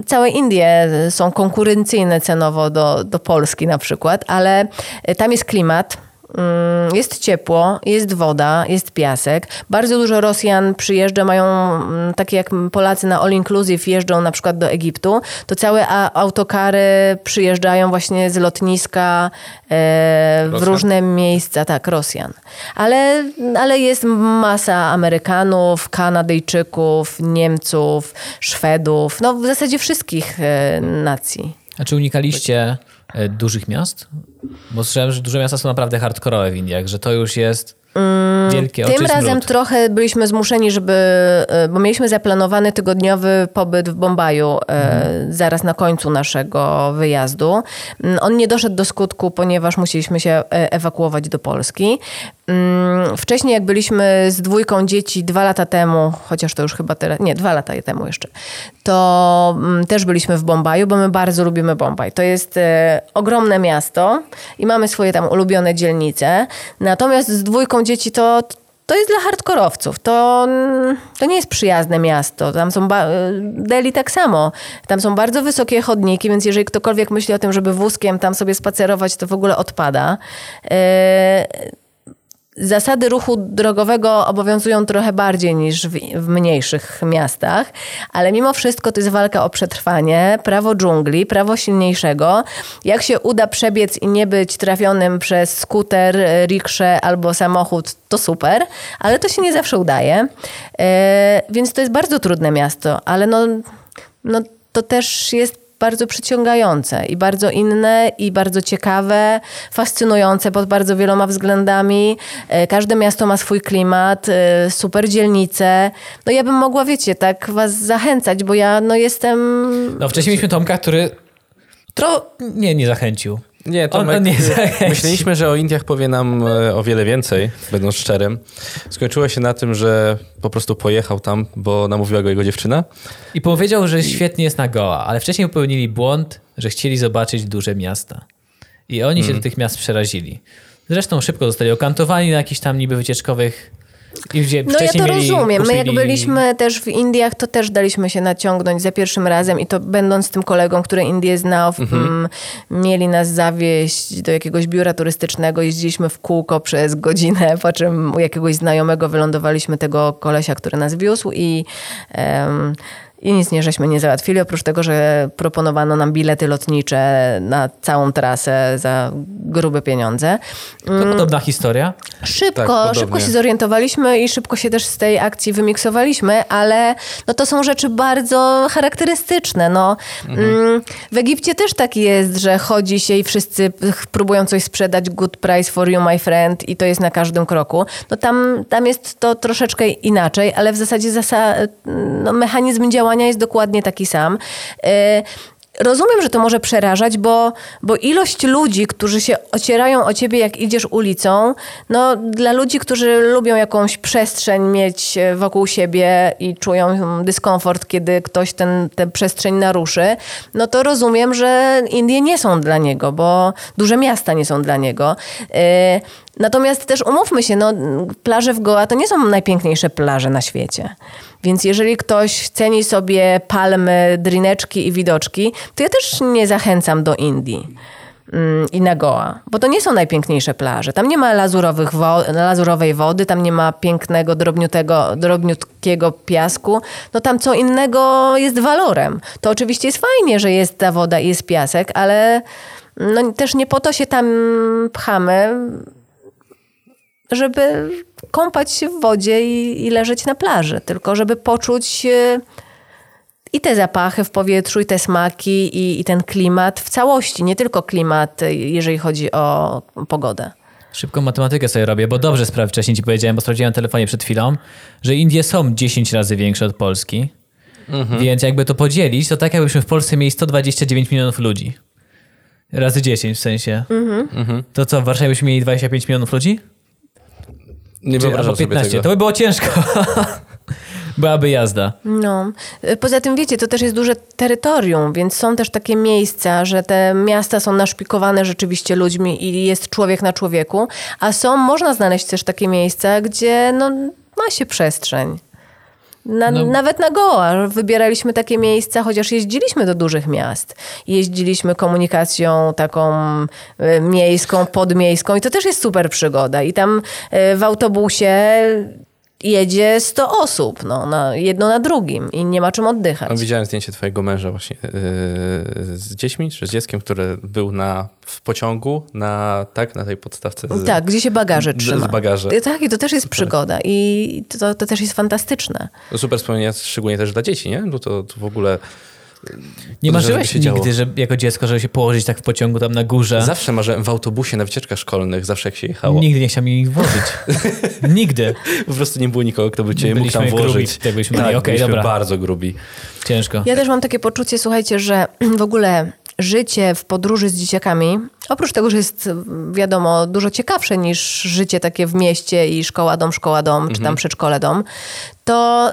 Całe Indie są konkurencyjne cenowo do, do Polski na przykład, ale tam jest klimat. Mm, Jest ciepło, jest woda, jest piasek. Bardzo dużo Rosjan przyjeżdża, mają mm, takie jak Polacy na All Inclusive jeżdżą na przykład do Egiptu, to całe autokary przyjeżdżają właśnie z lotniska e, w Rosjan? różne miejsca, tak, Rosjan. Ale, ale jest masa Amerykanów, Kanadyjczyków, Niemców, Szwedów, no w zasadzie wszystkich e, nacji. A czy unikaliście e, dużych miast? Bo słyszałem, że duże miasta są naprawdę hardkorowe w Indiach, że to już jest wielkie oczy Tym razem trochę byliśmy zmuszeni, żeby, e, bo mieliśmy zaplanowany tygodniowy pobyt w Bombaju e, zaraz na końcu naszego wyjazdu. Mm, On nie doszedł do skutku, ponieważ musieliśmy się e, ewakuować do Polski. Mm, Wcześniej, jak byliśmy z dwójką dzieci dwa lata temu, chociaż to już chyba teraz, nie, dwa lata temu jeszcze, to mm, też byliśmy w Bombaju, bo my bardzo lubimy Bombaj. To jest e, ogromne miasto i mamy swoje tam ulubione dzielnice. Natomiast z dwójką dzieci to to jest dla hardkorowców. To, to nie jest przyjazne miasto. Tam są ba- Delhi tak samo. Tam są bardzo wysokie chodniki, więc jeżeli ktokolwiek myśli o tym, żeby wózkiem tam sobie spacerować, to w ogóle odpada. E, Zasady ruchu drogowego obowiązują trochę bardziej niż w, w, mniejszych miastach, ale mimo wszystko to jest walka o przetrwanie, prawo dżungli, prawo silniejszego. Jak się uda przebiec i nie być trafionym przez skuter, rikszę albo samochód, to super, ale to się nie zawsze udaje. E, więc to jest bardzo trudne miasto, ale no, no to też jest bardzo przyciągające i bardzo inne i bardzo ciekawe, fascynujące pod bardzo wieloma względami. E, Każde miasto ma swój klimat, e, super dzielnice. No ja bym mogła, wiecie, tak was zachęcać, bo ja no jestem... No wcześniej mieliśmy Tomka, który tro... nie, nie zachęcił. Nie, On- on nie zachęci. myśleliśmy, że o Indiach powie nam e, o wiele więcej, będąc szczerym. Skończyło się na tym, że po prostu pojechał tam, bo namówiła go jego dziewczyna. I powiedział, że świetnie jest na Goa, ale wcześniej popełnili błąd, że chcieli zobaczyć duże miasta. I oni się do tych miast przeraźili. Zresztą szybko zostali okantowani na jakichś tam niby wycieczkowych No ja to rozumiem. My jak byliśmy też w Indiach, to też daliśmy się naciągnąć za pierwszym razem i to będąc tym kolegą, który Indię znał, mm, mieli nas zawieźć do jakiegoś biura turystycznego, jeździliśmy w kółko przez godzinę, po czym u jakiegoś znajomego wylądowaliśmy tego kolesia, który nas wiózł i... em, i nic nie żeśmy nie załatwili, oprócz tego, że proponowano nam bilety lotnicze na całą trasę za grube pieniądze. To podobna historia. Szybko, Tak, szybko się zorientowaliśmy i szybko się też z tej akcji wymiksowaliśmy, ale no to są rzeczy bardzo charakterystyczne. No, mm, w Egipcie też tak jest, że chodzi się i wszyscy próbują coś sprzedać, good price for you, my friend, i to jest na każdym kroku. No tam, tam jest to troszeczkę inaczej, ale w zasadzie zasa- no, mechanizm działania jest dokładnie taki sam. E, Rozumiem, że to może przerażać, bo, bo ilość ludzi, którzy się ocierają o ciebie, jak idziesz ulicą, no dla ludzi, którzy lubią jakąś przestrzeń mieć e, wokół siebie i czują dyskomfort, kiedy ktoś ten, tę przestrzeń naruszy, no to rozumiem, że Indie nie są dla niego, bo duże miasta nie są dla niego. Natomiast też umówmy się, no, plaże w Goa to nie są najpiękniejsze plaże na świecie. Więc jeżeli ktoś ceni sobie palmy, drineczki i widoczki, to ja też nie zachęcam do Indii mm, i na Goa, bo to nie są najpiękniejsze plaże. Tam nie ma lazurowych wo- lazurowej wody, tam nie ma pięknego, drobniutkiego piasku. No tam co innego jest walorem. To oczywiście jest fajnie, że jest ta woda i jest piasek, ale no, też nie po to się tam pchamy, żeby kąpać się w wodzie i, i leżeć na plaży, tylko żeby poczuć e, i te zapachy w powietrzu, i te smaki, i, i ten klimat w całości, nie tylko klimat, e, jeżeli chodzi o pogodę. Szybką matematykę sobie robię, bo dobrze sprawy wcześniej ci powiedziałem, bo sprawdziłem na telefonie przed chwilą, że Indie są 10 razy większe od Polski. Więc jakby to podzielić, to tak jakbyśmy w Polsce mieli 129 milionów ludzi. Razy 10 w sensie. To co, w Warszawie byśmy mieli 25 milionów ludzi? Nie Czy wyobrażam albo sobie 15. tego. To by było ciężko. Byłaby jazda. No. E, Poza tym, wiecie, to też jest duże terytorium, więc są też takie miejsca, że te miasta są naszpikowane rzeczywiście ludźmi i jest człowiek na człowieku, a są, można znaleźć też takie miejsca, gdzie no, ma się przestrzeń. Na, No. Nawet na Goa wybieraliśmy takie miejsca, chociaż jeździliśmy do dużych miast. Jeździliśmy komunikacją taką e, miejską, podmiejską i to też jest super przygoda. I tam e, w autobusie jedzie 100 osób, no, na, jedno na drugim i nie ma czym oddychać. No, widziałem zdjęcie twojego męża właśnie yy, z dziećmi, czy z dzieckiem, który był na, w pociągu na, tak, na tej podstawce. Z, Tak, gdzie się bagaże trzyma. z bagaże. Tak, i to też jest przygoda i to, to też jest fantastyczne. No super wspomnienia, szczególnie też dla dzieci, nie? Bo to, to w ogóle Nie marzyłeś się nigdy, że jako dziecko, żeby się położyć tak w pociągu tam na górze? zawsze marzyłem w autobusie na wycieczkach szkolnych, zawsze jak się jechało. Nigdy nie chciałem ich włożyć. Nigdy. Po prostu nie było nikogo, kto by cię mógł tam grubi, włożyć. tak byliśmy tak. Okej, byliśmy dobra. bardzo grubi. Ciężko. Ja też mam takie poczucie, słuchajcie, że w ogóle życie w podróży z dzieciakami, oprócz tego, że jest wiadomo dużo ciekawsze niż życie takie w mieście i szkoła dom, szkoła dom, czy tam przedszkole dom, to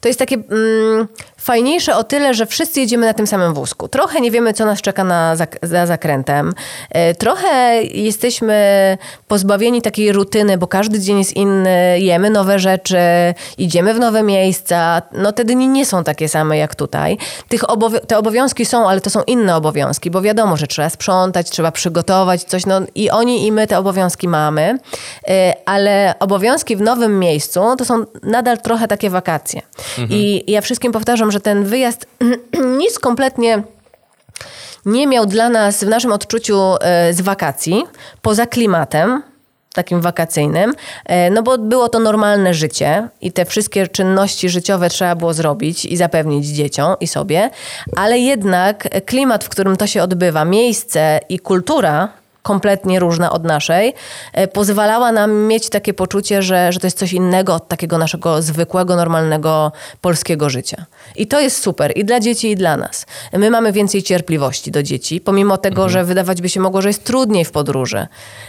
to jest takie mm, fajniejsze o tyle, że wszyscy jedziemy na tym samym wózku. Trochę nie wiemy, co nas czeka na zak za zakrętem. E, trochę jesteśmy pozbawieni takiej rutyny, bo każdy dzień jest inny, jemy nowe rzeczy, idziemy w nowe miejsca. No te dni nie są takie same jak tutaj. Tych te obowiązki są, ale to są inne obowiązki, bo wiadomo, że trzeba sprzątać, trzeba przygotować coś. No, I oni i my te obowiązki mamy, e, ale obowiązki w nowym miejscu to są nadal trochę takie wakacje. I ja wszystkim powtarzam, że ten wyjazd nic kompletnie nie miał dla nas w naszym odczuciu e, z wakacji, poza klimatem takim wakacyjnym, e, no bo było to normalne życie i te wszystkie czynności życiowe trzeba było zrobić i zapewnić dzieciom i sobie, ale jednak klimat, w którym to się odbywa, miejsce i kultura kompletnie różna od naszej, e, pozwalała nam mieć takie poczucie, że, że to jest coś innego od takiego naszego zwykłego, normalnego polskiego życia. I to jest super i dla dzieci, i dla nas. My mamy więcej cierpliwości do dzieci, pomimo tego, że wydawać by się mogło, że jest trudniej w podróży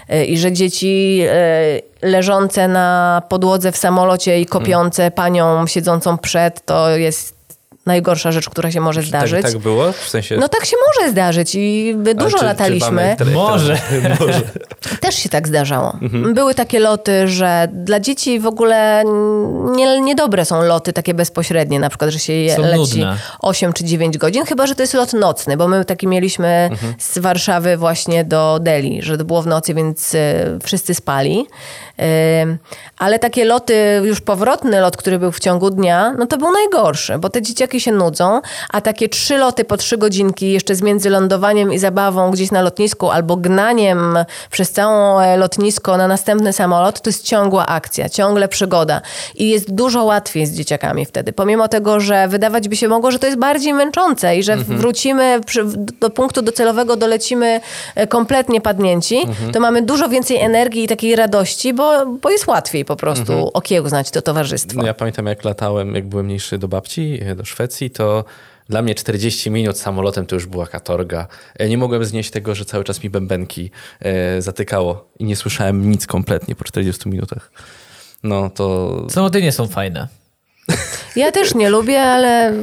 e, i że dzieci e, leżące na podłodze w samolocie i kopiące panią siedzącą przed, to jest najgorsza rzecz, która się może zdarzyć. Tak, tak było? W sensie... No tak się może zdarzyć i dużo czy- czy lataliśmy. mamy tra- Może. Może. Też się tak zdarzało. Były takie loty, że dla dzieci w ogóle nie, niedobre są loty takie bezpośrednie, na przykład, że się je Są leci nudne. 8 czy 9 godzin, chyba, że to jest lot nocny, bo my taki mieliśmy z Warszawy właśnie do Delhi, że to było w nocy, więc e, wszyscy spali. Ale takie loty, już powrotny lot, który był w ciągu dnia, no to był najgorszy, bo te dzieciaki się nudzą, a takie trzy loty po trzy godzinki, jeszcze z między lądowaniem i zabawą gdzieś na lotnisku, albo gnaniem przez całe lotnisko na następny samolot, to jest ciągła akcja, ciągle przygoda. I jest dużo łatwiej z dzieciakami wtedy. Pomimo tego, że wydawać by się mogło, że to jest bardziej męczące i że wrócimy przy, do punktu docelowego, dolecimy e, kompletnie padnięci, to mamy dużo więcej energii i takiej radości, bo, bo jest łatwiej po prostu okiełznać to towarzystwo. No ja pamiętam, jak latałem, jak byłem mniejszy do babci, e, do Szwecji, to dla mnie 40 minut samolotem to już była katorga. Ja nie mogłem znieść tego, że cały czas mi bębenki e, zatykało i nie słyszałem nic kompletnie po 40 minutach. No to Samoloty nie są fajne. Ja też nie lubię, ale,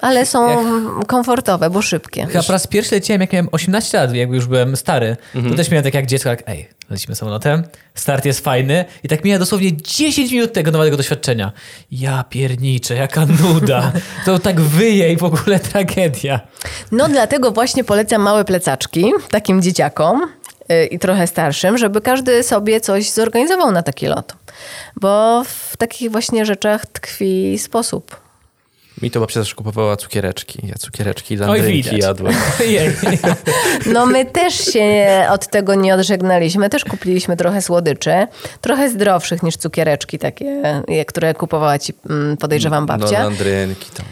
ale są komfortowe, bo szybkie. Chyba po raz pierwszy leciałem, jak miałem 18 lat, jakby już byłem stary. To też miałem tak jak dziecko, jak ej, lecimy samolotem, start jest fajny i tak mija dosłownie 10 minut tego nowego doświadczenia. Ja pierniczę, jaka nuda. To tak wyje i w ogóle tragedia. No dlatego właśnie polecam małe plecaczki takim dzieciakom y, i trochę starszym, żeby każdy sobie coś zorganizował na taki lot. Bo w takich właśnie rzeczach tkwi sposób. Mi to babcia też kupowała cukiereczki. Ja cukiereczki, landrynki widać. jadłem. No my też się od tego nie odżegnaliśmy. Też kupiliśmy trochę słodyczy. Trochę zdrowszych niż cukiereczki takie, które kupowała ci, mm, podejrzewam, No, babcia. landrynki tam.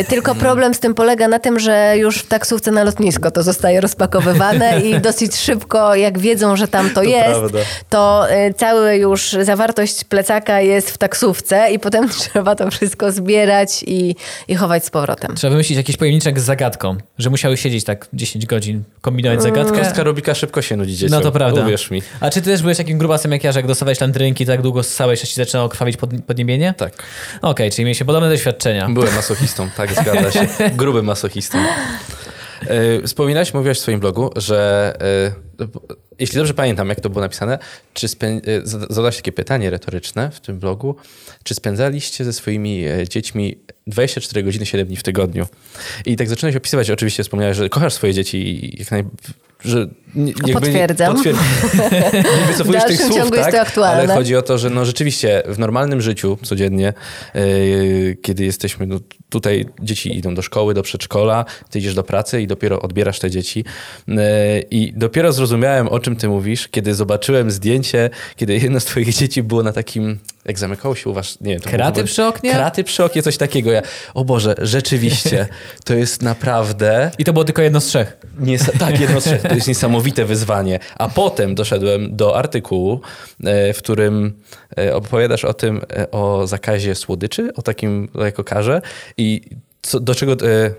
Y, Tylko problem z tym polega na tym, że już w taksówce na lotnisko to zostaje rozpakowywane i dosyć szybko, jak wiedzą, że tam to, jest, prawda. to y, cała już zawartość plecaka jest w taksówce i potem trzeba to wszystko zbierać i, i chować z powrotem. Trzeba wymyślić jakiś pojemniczek z zagadką, że musiały siedzieć tak 10 godzin, kombinować zagadkę. Kostka Rubika szybko się nudzi dzieciom. No to prawda. Uwierz mi. A czy ty też byłeś takim grubasem jak ja, że jak dostawałeś landrynki, tak długo ssałeś, aż ci zaczynało krwawić pod, podniebienie? Tak. Okej, czyli mieliście podobne doświadczenia. Byłem masochistą, tak, zgadza się. Grubym masochistą. E, Wspominałeś, mówiłaś w swoim blogu, że e, jeśli dobrze pamiętam, jak to było napisane, czy e, zada- zadałaś takie pytanie retoryczne w tym blogu, czy spędzaliście ze swoimi e, dziećmi 24 godziny 7 dni w tygodniu? I tak zaczynałeś opisywać, oczywiście wspomniałeś, że kochasz swoje dzieci i jak naj... że nie- jakby nie- Potwierdzam. Potwier... nie wycofujesz W tych słów, ciągu jest tak? to aktualne. Ale chodzi o to, że no rzeczywiście w normalnym życiu codziennie, yy, kiedy jesteśmy no, tutaj, dzieci idą do szkoły, do przedszkola, ty idziesz do pracy i dopiero odbierasz te dzieci. Yy, I dopiero zrozumiałem, o czym ty mówisz, kiedy zobaczyłem zdjęcie, kiedy jedno z twoich dzieci było na takim, jak zamykało się u was, nie wiem. to Kraty było- przy oknie? Kraty przy oknie, coś takiego. Ja, o Boże, rzeczywiście, to jest naprawdę... I to było tylko jedno z trzech. Nies- tak, jedno z trzech. To jest niesamowite wyzwanie. A potem doszedłem do artykułu, e, w którym e, opowiadasz o tym, e, o zakazie słodyczy, o takim jako karze i co, do czego,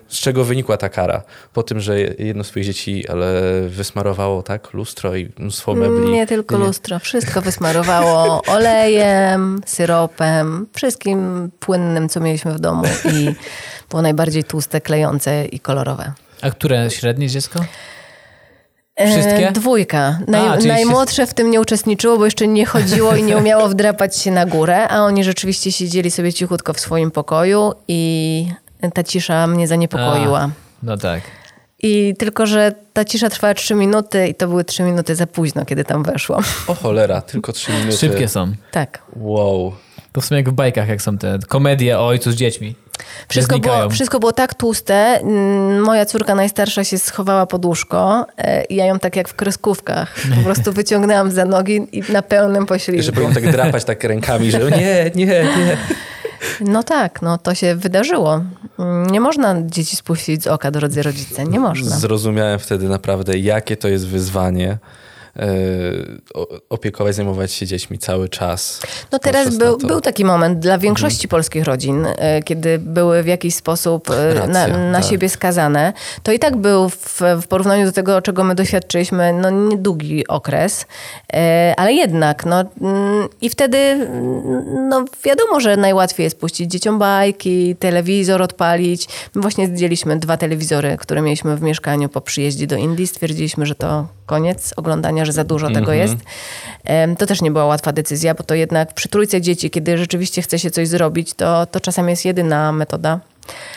z czego wynikła ta kara? Po tym, że jedno z twoich dzieci ale wysmarowało tak lustro i mnóstwo mebli. Nie tylko lustro, wszystko wysmarowało olejem, syropem, wszystkim płynnym, co mieliśmy w domu i było najbardziej tłuste, klejące i kolorowe. A które średnie dziecko? E, Wszystkie? dwójka. Naj, A, najmłodsze w tym nie uczestniczyło, bo jeszcze nie chodziło i nie umiało wdrapać się na górę, a oni rzeczywiście siedzieli sobie cichutko w swoim pokoju i ta cisza mnie zaniepokoiła. A, no tak. I tylko, że ta cisza trwała trzy minuty i to były trzy minuty za późno, kiedy tam weszłam. O cholera, tylko trzy minuty. Szybkie są. Tak. Wow. To w sumie jak w bajkach, jak są te komedie o ojcu z dziećmi. Wszystko było, wszystko było tak tłuste. Mm, Moja córka najstarsza się schowała pod łóżko e, i ja ją tak jak w kreskówkach po prostu wyciągnęłam za nogi i na pełnym poślizgu. że powinien tak drapać tak rękami, że nie, nie, nie. No tak, no to się wydarzyło. Mm, Nie można dzieci spuścić z oka, drodzy rodzice, nie można. Zrozumiałem wtedy naprawdę, jakie to jest wyzwanie opiekować, zajmować się dziećmi cały czas. No teraz na był, był taki moment dla większości polskich rodzin, e, kiedy były w jakiś sposób e, na, Racja, na tak. siebie skazane. To i tak był w, w porównaniu do tego, czego my doświadczyliśmy, no niedługi okres, e, ale jednak, no mm, i wtedy mm, no wiadomo, że najłatwiej jest puścić dzieciom bajki, telewizor odpalić. My właśnie zdjęliśmy dwa telewizory, które mieliśmy w mieszkaniu po przyjeździe do Indii. Stwierdziliśmy, że to koniec oglądania, że za dużo tego Mhm. jest. To też nie była łatwa decyzja, bo to jednak przy trójce dzieci, kiedy rzeczywiście chce się coś zrobić, to, to czasem jest jedyna metoda.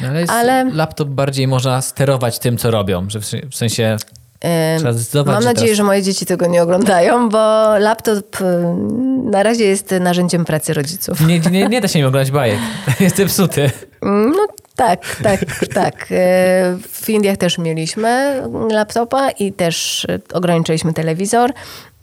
Ale, Ale- laptop bardziej można sterować tym, co robią. Że w, sensie Mam nadzieję, teraz- że moje dzieci tego nie oglądają, bo laptop na razie jest narzędziem pracy rodziców. Nie, nie, nie da się nim oglądać bajek. Jest zepsuty. Mm, No tak, tak, tak. E, W Indiach też mieliśmy laptopa i też e, ograniczyliśmy telewizor.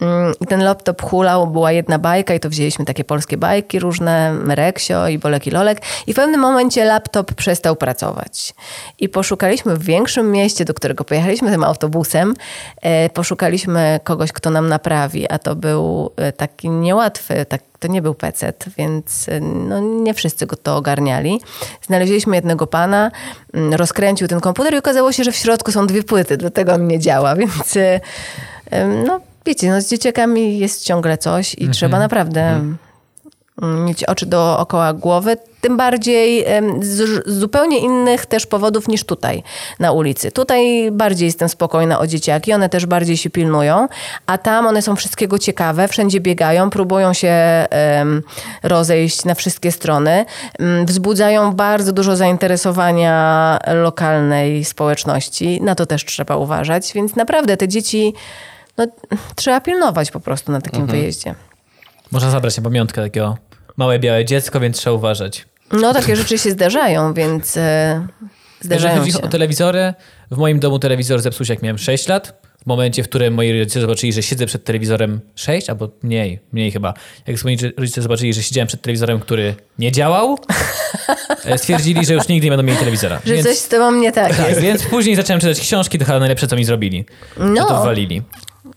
Mm, I ten laptop hulał, była jedna bajka i to wzięliśmy takie polskie bajki różne, Reksio i Bolek i Lolek. I w pewnym momencie laptop przestał pracować. I poszukaliśmy w większym mieście, do którego pojechaliśmy tym autobusem, e, poszukaliśmy kogoś, kto nam naprawi, a to był e, taki niełatwy, tak, to nie był PC, więc e, no, nie wszyscy go to ogarniali. Znaleźliśmy jednego pana, mm, rozkręcił ten komputer i okazało się, że w środku są dwie płyty, dlatego on nie działa, więc no wiecie, no z dzieciakami jest ciągle coś i trzeba naprawdę mm, mieć oczy dookoła głowy, tym bardziej z z zupełnie innych też powodów niż tutaj na ulicy. Tutaj bardziej jestem spokojna o dzieciaki, one też bardziej się pilnują, a tam one są wszystkiego ciekawe, wszędzie biegają, próbują się em, rozejść na wszystkie strony, em, wzbudzają bardzo dużo zainteresowania lokalnej społeczności, na to też trzeba uważać, więc naprawdę te dzieci no, trzeba pilnować po prostu na takim wyjeździe. Można zabrać na pamiątkę takiego małe białe dziecko, więc trzeba uważać. No takie rzeczy się zdarzają, więc e, Jeżeli zdarzają chodzi się. o telewizory, w moim domu telewizor zepsuł się jak miałem 6 lat. W momencie, w którym moi rodzice zobaczyli, że siedzę przed telewizorem 6, albo mniej, mniej chyba. Jak moi rodzice zobaczyli, że siedziałem przed telewizorem, który nie działał, e, stwierdzili, że już nigdy nie będą mieli telewizora. Że więc, coś z tobą nie tak tak, jest. więc później zacząłem czytać książki, to chyba najlepsze, co mi zrobili. No. To wywalili.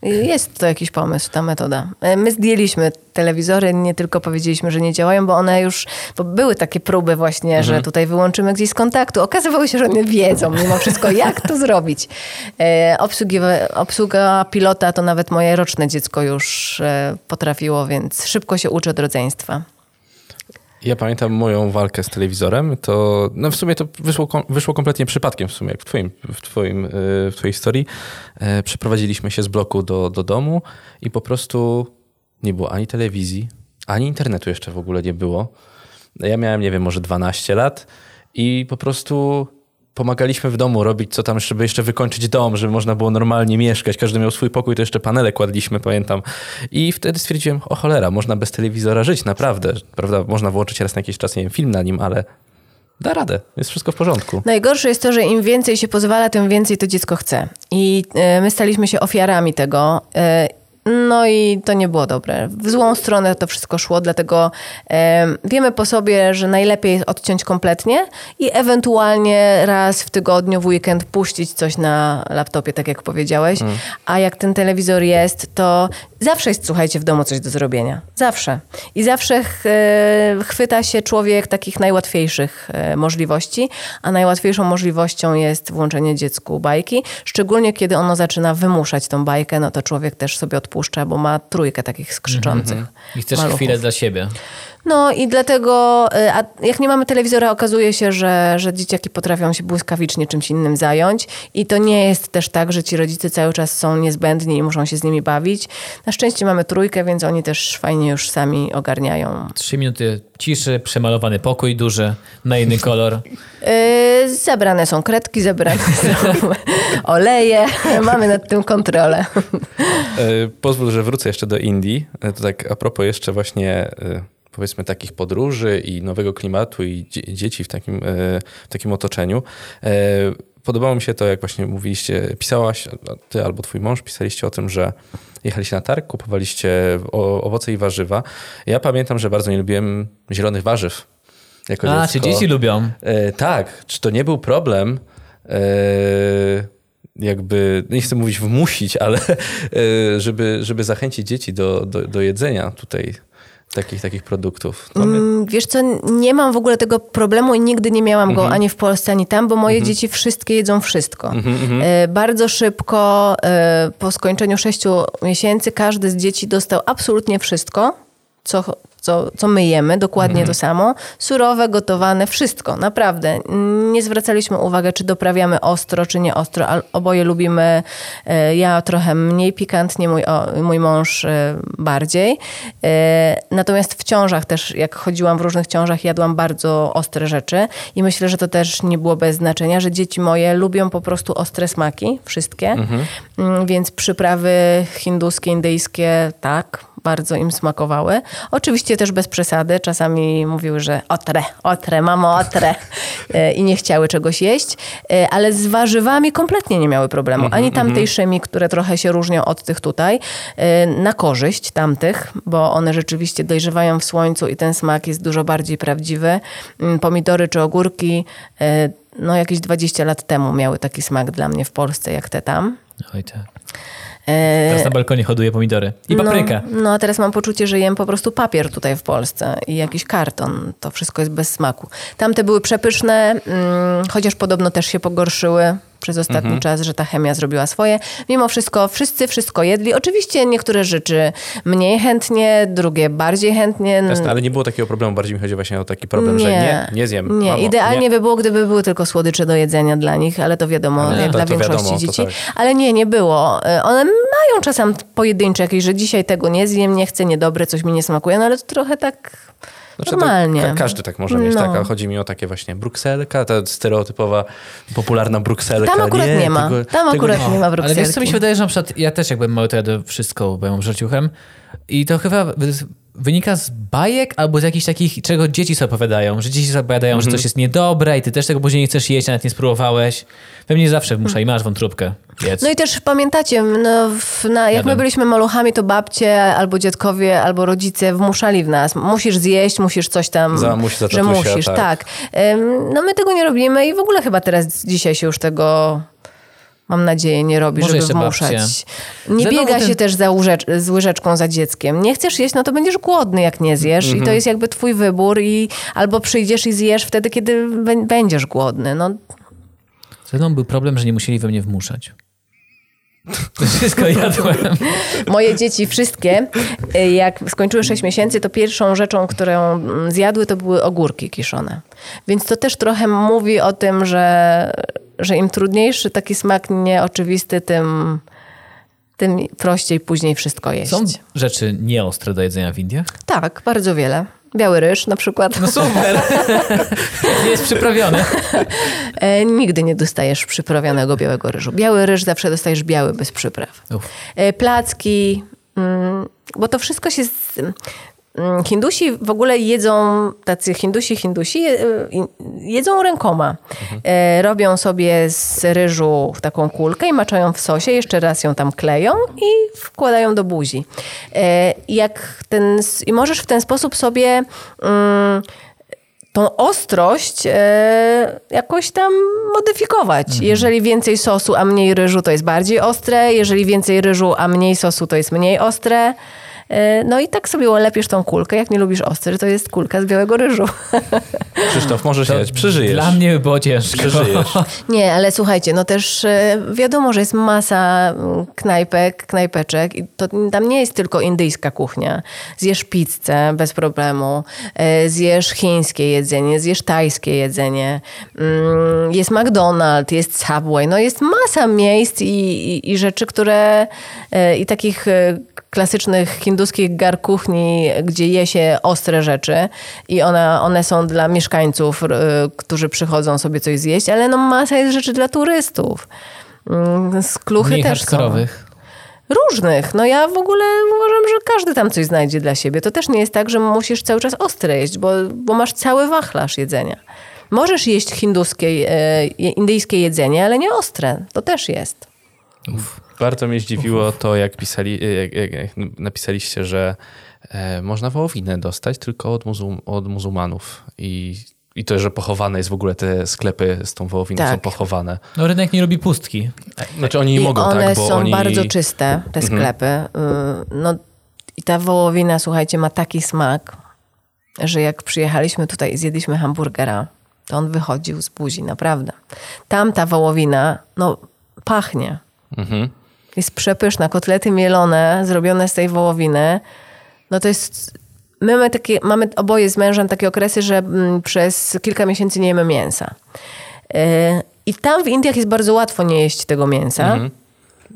Jest to jakiś pomysł, ta metoda. E, My zdjęliśmy telewizory, nie tylko powiedzieliśmy, że nie działają, bo one już, bo były takie próby właśnie, Mhm. że tutaj wyłączymy gdzieś z kontaktu. Okazywało się, że one wiedzą mimo wszystko, jak to zrobić. E, obsługa pilota to nawet moje roczne dziecko już e, potrafiło, więc szybko się uczy od rodzeństwa. Ja pamiętam moją walkę z telewizorem, to no w sumie to wyszło, wyszło kompletnie przypadkiem w sumie, jak w, twoim, w, twoim, yy, w twojej historii. E, Przeprowadziliśmy się z bloku do, do domu i po prostu nie było ani telewizji, ani internetu jeszcze w ogóle nie było. Ja miałem, nie wiem, może 12 lat i po prostu pomagaliśmy w domu robić co tam, żeby jeszcze wykończyć dom, żeby można było normalnie mieszkać. Każdy miał swój pokój, to jeszcze panele kładliśmy, pamiętam. I wtedy stwierdziłem, o cholera, można bez telewizora żyć, naprawdę. Prawda, można włączyć raz na jakiś czas, nie wiem, film na nim, ale da radę, jest wszystko w porządku. Najgorsze jest to, że im więcej się pozwala, tym więcej to dziecko chce. I e, my staliśmy się ofiarami tego. No i to nie było dobre. W złą stronę to wszystko szło, dlatego wiemy po sobie, że najlepiej jest odciąć kompletnie i ewentualnie raz w tygodniu, w weekend puścić coś na laptopie, tak jak powiedziałeś. Mm. A jak ten telewizor jest, to zawsze jest, słuchajcie, w domu coś do zrobienia. Zawsze. I zawsze ch, e, chwyta się człowiek takich najłatwiejszych e, możliwości, a najłatwiejszą możliwością jest włączenie dziecku bajki. Szczególnie kiedy ono zaczyna wymuszać tą bajkę, no to człowiek też sobie odpuszcza, bo ma trójkę takich skrzyczących. I chcesz chwilę dla siebie. No i dlatego, y, a jak nie mamy telewizora, okazuje się, że, że dzieciaki potrafią się błyskawicznie czymś innym zająć. I to nie jest też tak, że ci rodzice cały czas są niezbędni i muszą się z nimi bawić. Na szczęście mamy trójkę, więc oni też fajnie już sami ogarniają. Trzy minuty ciszy, przemalowany pokój duży, na inny kolor. Yy, zebrane są kredki, zebrane są oleje. Mamy nad tym kontrolę. E, Pozwól, że wrócę jeszcze do Indii. E, To tak a propos jeszcze właśnie e, powiedzmy takich podróży i nowego klimatu i dzie- dzieci w takim, e, w takim otoczeniu. E, Podobało mi się to, jak właśnie mówiliście, pisałaś, ty albo twój mąż pisaliście o tym, że jechaliście na targ, kupowaliście owoce i warzywa. Ja pamiętam, że bardzo nie lubiłem zielonych warzyw. Jako A, dziecko. czy dzieci lubią? E, tak, czy to nie był problem, jakby, nie chcę mówić wmusić, ale żeby, żeby zachęcić dzieci do, do, do jedzenia tutaj takich, takich produktów. Mm, Wiesz co, nie mam w ogóle tego problemu i nigdy nie miałam go ani w Polsce, ani tam, bo moje dzieci wszystkie jedzą wszystko. E, Bardzo szybko, e, po skończeniu sześciu miesięcy, każdy z dzieci dostał absolutnie wszystko, co, co, co my jemy, dokładnie to samo. Surowe, gotowane, wszystko, naprawdę. Nie zwracaliśmy uwagi, czy doprawiamy ostro, czy nie ostro. Oboje lubimy, e, ja trochę mniej pikantnie, mój, mój mąż e, bardziej. E, Natomiast w ciążach też, jak chodziłam w różnych ciążach, jadłam bardzo ostre rzeczy i myślę, że to też nie było bez znaczenia, że dzieci moje lubią po prostu ostre smaki, wszystkie, Mm, więc przyprawy hinduskie, indyjskie, tak, bardzo im smakowały. Oczywiście też bez przesady. Czasami mówiły, że otre, otre, mamo, otre E, i nie chciały czegoś jeść, E, ale z warzywami kompletnie nie miały problemu. Ani tamtejszymi, które trochę się różnią od tych tutaj, e, na korzyść tamtych, bo one rzeczywiście dojrzewają w słońcu i ten smak jest dużo bardziej prawdziwy. Mm, Pomidory czy ogórki, no jakieś 20 lat temu miały taki smak dla mnie w Polsce, jak te tam. Oj tak. E, Teraz na balkonie hoduję pomidory. I paprykę. no, no a teraz mam poczucie, że jem po prostu papier tutaj w Polsce i jakiś karton. To wszystko jest bez smaku. Tamte były przepyszne, mm, chociaż podobno też się pogorszyły przez ostatni Mhm. czas, że ta chemia zrobiła swoje. Mimo wszystko wszyscy wszystko jedli. Oczywiście niektóre rzeczy mniej chętnie, drugie bardziej chętnie. Jasne, ale nie było takiego problemu, bardziej mi chodzi właśnie o taki problem, że nie, nie zjem. Nie, Mamo, idealnie nie. by było, gdyby były tylko słodycze do jedzenia dla nich, ale to wiadomo, Nie, jak to- dla to większości wiadomo, to dzieci. tak. Ale nie, nie było. Y, One mają czasem pojedyncze jakieś, że dzisiaj tego nie zjem, nie chcę, niedobre, coś mi nie smakuje, no ale to trochę tak Znaczy, to normalnie. ka- każdy tak może mieć, No. tak, ale chodzi mi o takie właśnie brukselka, ta stereotypowa, popularna brukselka. Tam akurat nie, ma. tego- Tam tego akurat nie ma Ale brukselki. wiesz co mi się wydaje, że na przykład ja też jakbym mały, to jadę wszystko, bo ja mam. I to chyba wynika z bajek albo z jakichś takich, czego dzieci sobie opowiadają. Że dzieci sobie opowiadają, Mhm. że coś jest niedobre i ty też tego później nie chcesz jeść, nawet nie spróbowałeś. We mnie zawsze wmusza i masz wątróbkę. Jedz. No i też pamiętacie, no, w, na, jak my Jadłem. byliśmy maluchami, to babcie albo dziadkowie, albo rodzice wmuszali w nas. Musisz zjeść, musisz coś tam, Za- musi za że musisz. tak. Tak. Ym, No my tego nie robimy i w ogóle chyba teraz, dzisiaj się już tego... Mam nadzieję, nie robi, Może żeby wmuszać. babcie. Nie biega się też za z łyżeczką za dzieckiem. Nie chcesz jeść, no to będziesz głodny, jak nie zjesz. Mhm. I to jest jakby twój wybór. I albo przyjdziesz i zjesz wtedy, kiedy bę- będziesz głodny. No, Ze mną był problem, że nie musieli we mnie wmuszać. To wszystko jadłem. Moje dzieci wszystkie, y, jak skończyły 6 miesięcy, to pierwszą rzeczą, którą zjadły, to były ogórki kiszone. Więc to też trochę mówi o tym, że, że im trudniejszy taki smak nieoczywisty, tym, tym prościej później wszystko jeść. Są rzeczy nieostre do jedzenia w Indiach? Tak, bardzo wiele. Biały ryż na przykład. No super. jest przyprawiony. E, nigdy nie dostajesz przyprawionego białego ryżu. Biały ryż zawsze dostajesz biały bez przypraw. E, placki, mm, bo to wszystko się... Z... Mm, Hindusi w ogóle jedzą, tacy Hindusi, Hindusi y, jedzą rękoma. E, Robią sobie z ryżu taką kulkę i maczają w sosie, jeszcze raz ją tam kleją i wkładają do buzi. E, Jak ten, I możesz w ten sposób sobie mm, tą ostrość e, jakoś tam modyfikować. Jeżeli więcej sosu, a mniej ryżu, to jest bardziej ostre. Jeżeli więcej ryżu, a mniej sosu, to jest mniej ostre. E, no i tak sobie lepiesz tą kulkę. Jak nie lubisz ostry, to jest kulka z białego ryżu. Krzysztof, możesz jechać, przeżyjesz. Dla mnie by było ciężko. Przeżyjesz. Nie, ale słuchajcie, no też e, wiadomo, że jest masa mm, knajpek, knajpeczek i to tam nie jest tylko indyjska kuchnia. Zjesz pizzę bez problemu, e, zjesz chińskie jedzenie, zjesz tajskie jedzenie, mm, jest McDonald's, jest Subway, no jest masa miejsc i, i, i rzeczy, które i takich klasycznych hinduskich gar kuchni, gdzie je się ostre rzeczy i one, one są dla mieszkańców, y, którzy przychodzą sobie coś zjeść, ale no masa jest rzeczy dla turystów. Mm, Z kluchy Mniej też są. Różnych. No ja w ogóle uważam, że każdy tam coś znajdzie dla siebie. To też nie jest tak, że musisz cały czas ostre jeść, bo, bo masz cały wachlarz jedzenia. Możesz jeść hinduskie, e, indyjskie jedzenie, ale nie ostre. To też jest. Bardzo mnie zdziwiło to, jak, pisali, jak, jak, jak napisaliście, że e, można wołowinę dostać tylko od, muzul, od muzułmanów. I, I to, że pochowane jest w ogóle te sklepy z tą wołowiną Tak. są pochowane. No rynek nie lubi pustki. Znaczy oni nie mogą, one tak? Bo są oni... bardzo czyste, te sklepy. Y, No i ta wołowina, słuchajcie, ma taki smak, że jak przyjechaliśmy tutaj i zjedliśmy hamburgera, to on wychodził z buzi, naprawdę. Tam ta wołowina, no pachnie. Mhm. Jest przepyszna. Kotlety mielone, zrobione z tej wołowiny. No to jest... My mamy, takie, mamy oboje z mężem takie okresy, że mm, przez kilka miesięcy nie jemy mięsa. Yy, I tam w Indiach jest bardzo łatwo nie jeść tego mięsa.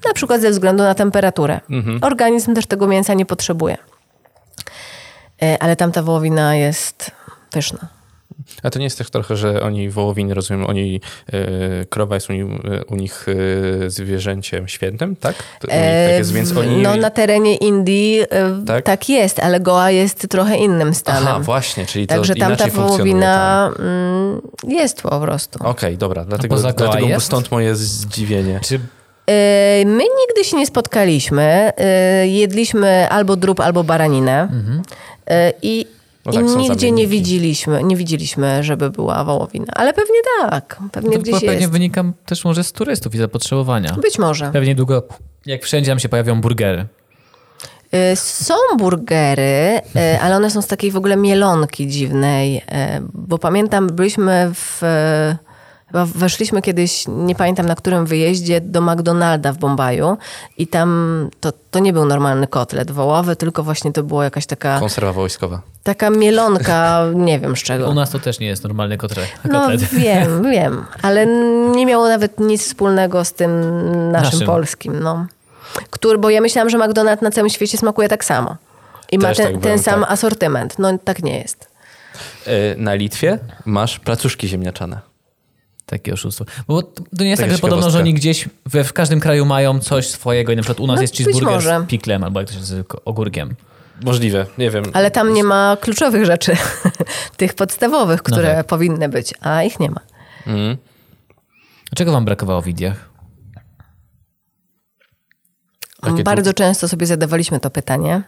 Na przykład ze względu na temperaturę. Organizm też tego mięsa nie potrzebuje. Yy, Ale tam ta wołowina jest pyszna. A to nie jest tak trochę, że oni wołowiny, rozumiem, oni, e, krowa jest u, nich- e, u nich e, zwierzęciem świętym, tak? To u nich tak jest, więc oni... No na terenie Indii yy, Tak? tak? jest, ale Goa jest trochę innym stanem. Aha, właśnie, czyli to Także tam ta inaczej funkcjonuje. wołowina mm, jest po prostu. Okej, dobra, dlatego, dlatego jest? stąd moje zdziwienie. Czy Yy, My nigdy się nie spotkaliśmy. Yy, Jedliśmy albo drób, albo baraninę. Yy, I, No i tak, nigdzie nie widzieliśmy, nie widzieliśmy, żeby była wołowina. Ale pewnie tak. Pewnie to gdzieś pewnie jest. wynika też może z turystów i zapotrzebowania. Być może. Pewnie długo, jak wszędzie tam się pojawią burgery. Y, Są burgery, y, ale one są z takiej w ogóle mielonki dziwnej, y, bo pamiętam, byliśmy w... Weszliśmy kiedyś, nie pamiętam na którym wyjeździe, do McDonalda w Bombaju i tam to, to nie był normalny kotlet wołowy, tylko właśnie to była jakaś taka, Konserwa wojskowa. taka mielonka, nie wiem z czego. U nas to też nie jest normalny kotlet. No wiem, wiem, ale nie miało nawet nic wspólnego z tym naszym, Naszym. polskim. No. Który, bo ja myślałam, że McDonald's na całym świecie smakuje tak samo. I ma Też ten, tak ten byłem, sam tak. asortyment. No tak nie jest. E, Na Litwie masz placuszki ziemniaczane. Takie oszustwo. Bo to nie jest Taka tak, że podobno, że oni gdzieś we, w każdym kraju mają coś swojego i na przykład u nas No, jest cheeseburger z piklem albo jak to się nazywa, ogórkiem. Możliwe, nie wiem. Ale tam nie ma kluczowych rzeczy, tych podstawowych, które tak. powinny być, a ich nie ma. Mhm. Czego wam brakowało w Indiach? Takie tu- Bardzo często sobie zadawaliśmy to pytanie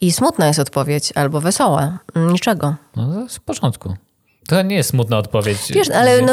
i smutna jest odpowiedź albo wesoła. Niczego. No to jest w porządku. To nie jest smutna odpowiedź. Wiesz, ale no,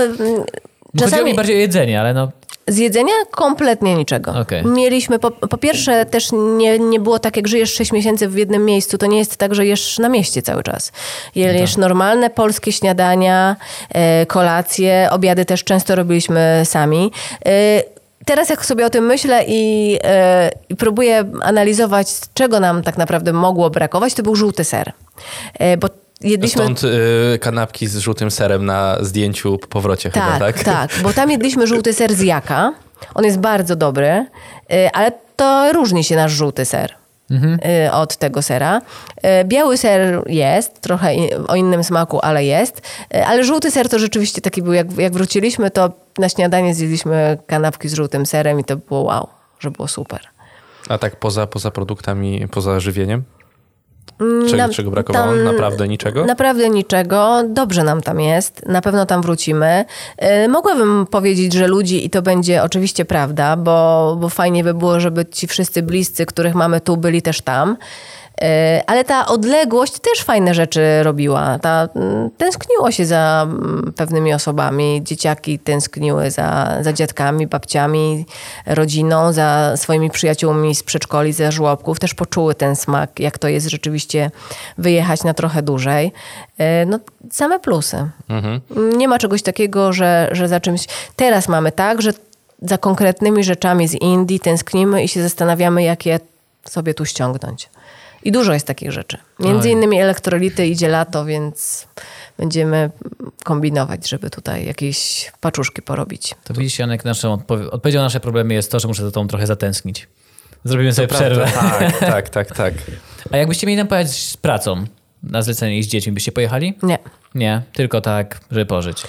Bo Chodziło czasami... mi bardziej o jedzenie, ale no Z jedzenia kompletnie niczego. Okej. Mieliśmy, po, po pierwsze też nie, nie było tak, jak żyjesz 6 miesięcy w jednym miejscu, to nie jest tak, że jesz na mieście cały czas. Jesz normalne polskie śniadania, e, kolacje, obiady też często robiliśmy sami. E, Teraz jak sobie o tym myślę i, e, i próbuję analizować, czego nam tak naprawdę mogło brakować, to był żółty ser. Bo jedliśmy... Stąd y, kanapki z żółtym serem na zdjęciu po powrocie chyba, Tak, tak? tak, bo tam jedliśmy żółty ser z jaka. On jest bardzo dobry, y, ale to różni się nasz żółty ser. y, Od tego sera. Y, Biały ser jest, trochę i- o innym smaku, ale jest. Y, Ale żółty ser to rzeczywiście taki był, jak, jak wróciliśmy, to na śniadanie zjedliśmy kanapki z żółtym serem i to było wow, że było super. A tak poza, poza produktami, poza żywieniem? Czego, Nam- czego brakowało? Naprawdę niczego? Naprawdę niczego. Dobrze nam tam jest. Na pewno tam wrócimy. Yy, Mogłabym powiedzieć, że ludzi i to będzie oczywiście prawda, bo, bo fajnie by było, żeby ci wszyscy bliscy, których mamy tu, byli też tam. Yy, Ale ta odległość też fajne rzeczy robiła. Ta, mm, tęskniło się za mm, pewnymi osobami. Dzieciaki tęskniły za, za dziadkami, babciami, rodziną, za swoimi przyjaciółmi z przedszkoli, ze żłobków. Też poczuły ten smak, jak to jest rzeczywiście wyjechać na trochę dłużej. Yy, No, same plusy. Nie ma czegoś takiego, że, że za czymś... Teraz mamy tak, że za konkretnymi rzeczami z Indii tęsknimy i się zastanawiamy, jak je sobie tu ściągnąć. I dużo jest takich rzeczy. Między Oj. innymi elektrolity idzie lato, więc będziemy kombinować, żeby tutaj jakieś paczuszki porobić. To widzisz, Janek, naszą odpowie- odpowiedzią na nasze problemy jest to, że muszę za tą trochę zatęsknić. Zrobimy sobie Prawda, przerwę. Tak, tak, tak, tak. A jakbyście mieli nam pojechać z pracą na zlecenie i z dziećmi, byście pojechali? Nie. Nie, tylko tak, żeby pożyć.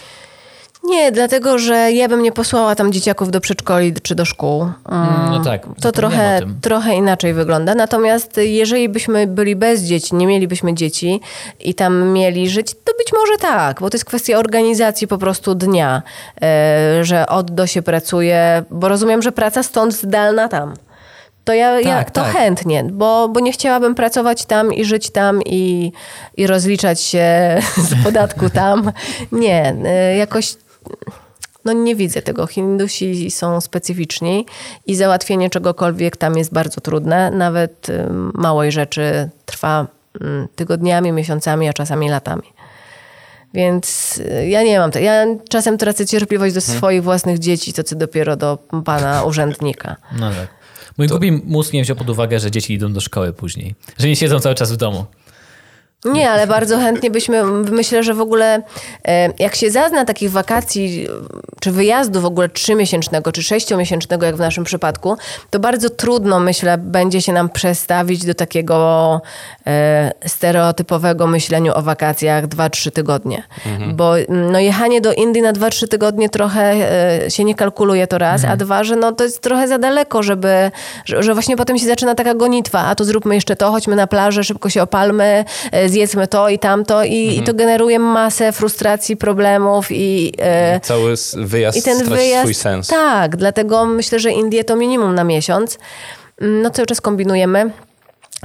Nie, dlatego że ja bym nie posłała tam dzieciaków do przedszkoli czy do szkół. Mm, no tak, To trochę, trochę inaczej wygląda. Natomiast jeżeli byśmy byli bez dzieci, nie mielibyśmy dzieci i tam mieli żyć, to być może tak, bo to jest kwestia organizacji po prostu dnia, e, że od do się pracuje, bo rozumiem, że praca stąd zdalna tam. To ja, ja Tak, to tak. chętnie, bo, bo nie chciałabym pracować tam i żyć tam i, i rozliczać się z podatku tam. Nie, y, jakoś no nie widzę tego. Hindusi są specyficzni i załatwienie czegokolwiek tam jest bardzo trudne. Nawet y, małej rzeczy trwa mm, tygodniami, miesiącami, a czasami latami. Więc y, ja nie mam. Te, ja czasem tracę cierpliwość do swoich własnych dzieci, to co dopiero do pana urzędnika. No tak. Mój głupi mózg nie wziął pod uwagę, że dzieci idą do szkoły później. Że nie siedzą cały czas w domu. Nie, ale bardzo chętnie byśmy, myślę, że w ogóle e, jak się zazna takich wakacji, czy wyjazdu w ogóle trzymiesięcznego, czy sześciomiesięcznego, jak w naszym przypadku, to bardzo trudno, myślę, będzie się nam przestawić do takiego e, stereotypowego myśleniu o wakacjach 2-3 tygodnie. Bo mm, no, jechanie do Indii na 2-3 tygodnie trochę e, się nie kalkuluje to raz, a dwa, że no, to jest trochę za daleko, żeby, że, że właśnie potem się zaczyna taka gonitwa, a to zróbmy jeszcze to, chodźmy na plażę, szybko się opalmy, e, zjedzmy to i tamto i, i to generuje masę frustracji, problemów i... E, Cały wyjazd i ten wyjazd. swój sens. Tak, dlatego myślę, że Indie to minimum na miesiąc. Mm, No cały czas kombinujemy.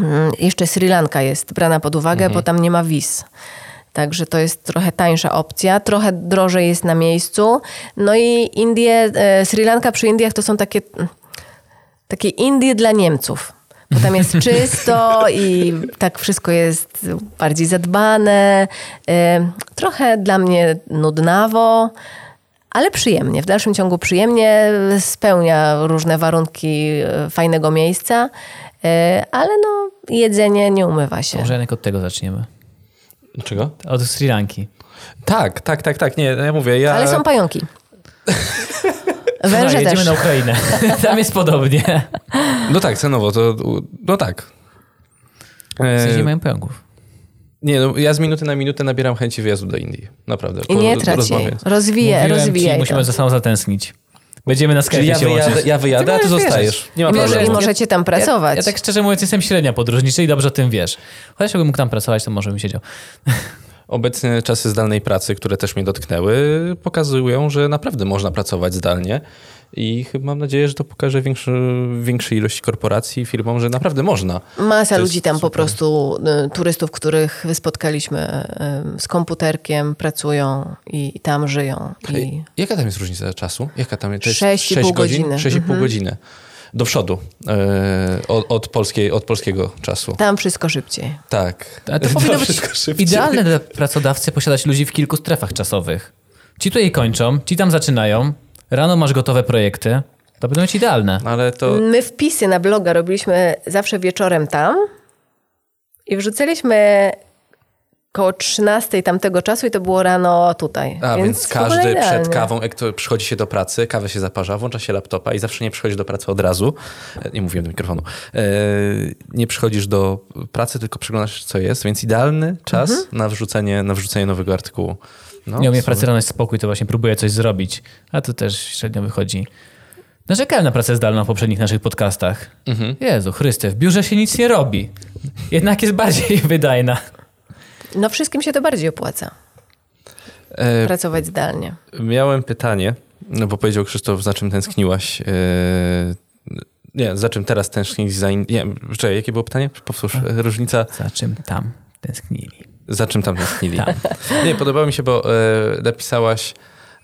Mm, Jeszcze Sri Lanka jest brana pod uwagę, bo tam nie ma wiz. Także to jest trochę tańsza opcja, trochę drożej jest na miejscu. No i Indie, e, Sri Lanka przy Indiach to są takie, takie Indie dla Niemców. Bo tam jest czysto i tak wszystko jest bardziej zadbane. E, Trochę dla mnie nudnawo, ale przyjemnie. W dalszym ciągu przyjemnie spełnia różne warunki e, fajnego miejsca, e, ale no jedzenie nie umywa się. Może Janek od tego zaczniemy. Czego? Od Sri Lanki. Tak, tak, tak, tak. Nie, ja mówię, ja... Ale są pająki. Węże jedziemy też. na Ukrainę. Tam jest podobnie. No tak, cenowo, to... No tak. W sensie nie E, mają pająków. Nie, no, ja z minuty na minutę nabieram chęci wyjazdu do Indii. Naprawdę. I po nie trać jej. Rozwijaj, rozwijaj musimy to. ze sobą zatęsknić. Będziemy na Skype ja się wyjadę, ja wyjadę a ty zostajesz. wierzyć. Nie ma problemu. i możecie tam pracować. Ja, ja tak szczerze mówiąc jestem średnia podróżniczy i dobrze o tym wiesz. Chociaż jakbym mógł tam pracować, to może bym siedział. Obecne czasy zdalnej pracy, które też mnie dotknęły, pokazują, że naprawdę można pracować zdalnie. I chyba mam nadzieję, że to pokaże większy, większej ilości korporacji i firmom, że naprawdę można. Masa ludzi tam po super. prostu, y, turystów, których spotkaliśmy y, z komputerkiem, pracują i, tam żyją. I Jaka tam jest różnica czasu? Jaka tam jest? To jest Sześć i sześć pół godzin? godziny. 6,5 godziny. Do przodu e, od, od, polskiej, od polskiego czasu. tam wszystko szybciej. Tak. Ale to powinno być wszystko szybciej. idealne dla pracodawcy posiadać ludzi w kilku strefach czasowych. Ci tutaj kończą, ci tam zaczynają, rano masz gotowe projekty, to będą być idealne. Ale to... My wpisy na bloga robiliśmy zawsze wieczorem tam i wrzucaliśmy koło 13 tamtego czasu i to było rano tutaj. A, więc, w ogóle każdy przed kawą, jak to przychodzi się do pracy, kawę się zaparza, włącza się laptopa i zawsze nie przychodzi do pracy od razu. E, Nie mówiłem do mikrofonu. E, nie przychodzisz do pracy, tylko przyglądasz, co jest, więc idealny czas Mhm. na, wrzucenie, na wrzucenie nowego artykułu. No, Nie umie w pracy rano jest spokój, to właśnie próbuję coś zrobić, a to też średnio wychodzi. Narzekałem na pracę zdalną w poprzednich naszych podcastach. Jezu Chryste, w biurze się nic nie robi. Jednak jest bardziej wydajna. No wszystkim się to bardziej opłaca. E, Pracować zdalnie. Miałem pytanie, no bo powiedział Krzysztof, za czym tęskniłaś. E, nie, za czym teraz tęsknisz? Za in... Nie, czekaj, jakie było pytanie? Powtórz. Różnica, Za czym tam tęsknili? Za czym tam tęsknili? Tam. Nie, podobało mi się, bo e, napisałaś,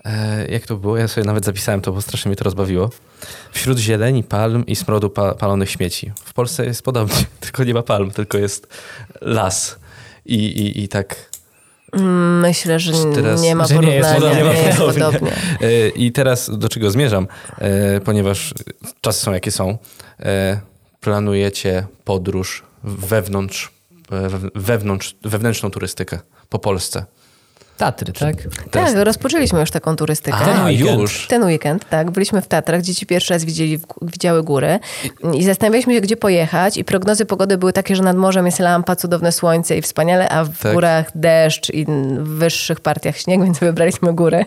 e, jak to było? Ja sobie nawet zapisałem to, bo strasznie mnie to rozbawiło. Wśród zieleni, palm i smrodu pa, palonych śmieci. W Polsce jest podobnie, tylko nie ma palm, tylko jest las. I, i, i tak Mm, Myślę, że Teraz- nie ma że nie jest porównania. podobnie. Nie Podobnie. podobnie. E, I teraz do czego zmierzam? Ponieważ czasy są jakie są. Planujecie podróż wewnątrz, wewnątrz, wewnętrzną turystykę po Polsce. Tatry, tak? Tak, rozpoczęliśmy już taką turystykę. Ten weekend. już. Ten weekend, tak. Byliśmy w Tatrach, dzieci pierwszy raz widzieli, widziały góry i zastanawialiśmy się, gdzie pojechać i prognozy pogody były takie, że nad morzem jest lampa, cudowne słońce i wspaniale, a w Tak. górach deszcz i w wyższych partiach śnieg, więc wybraliśmy góry.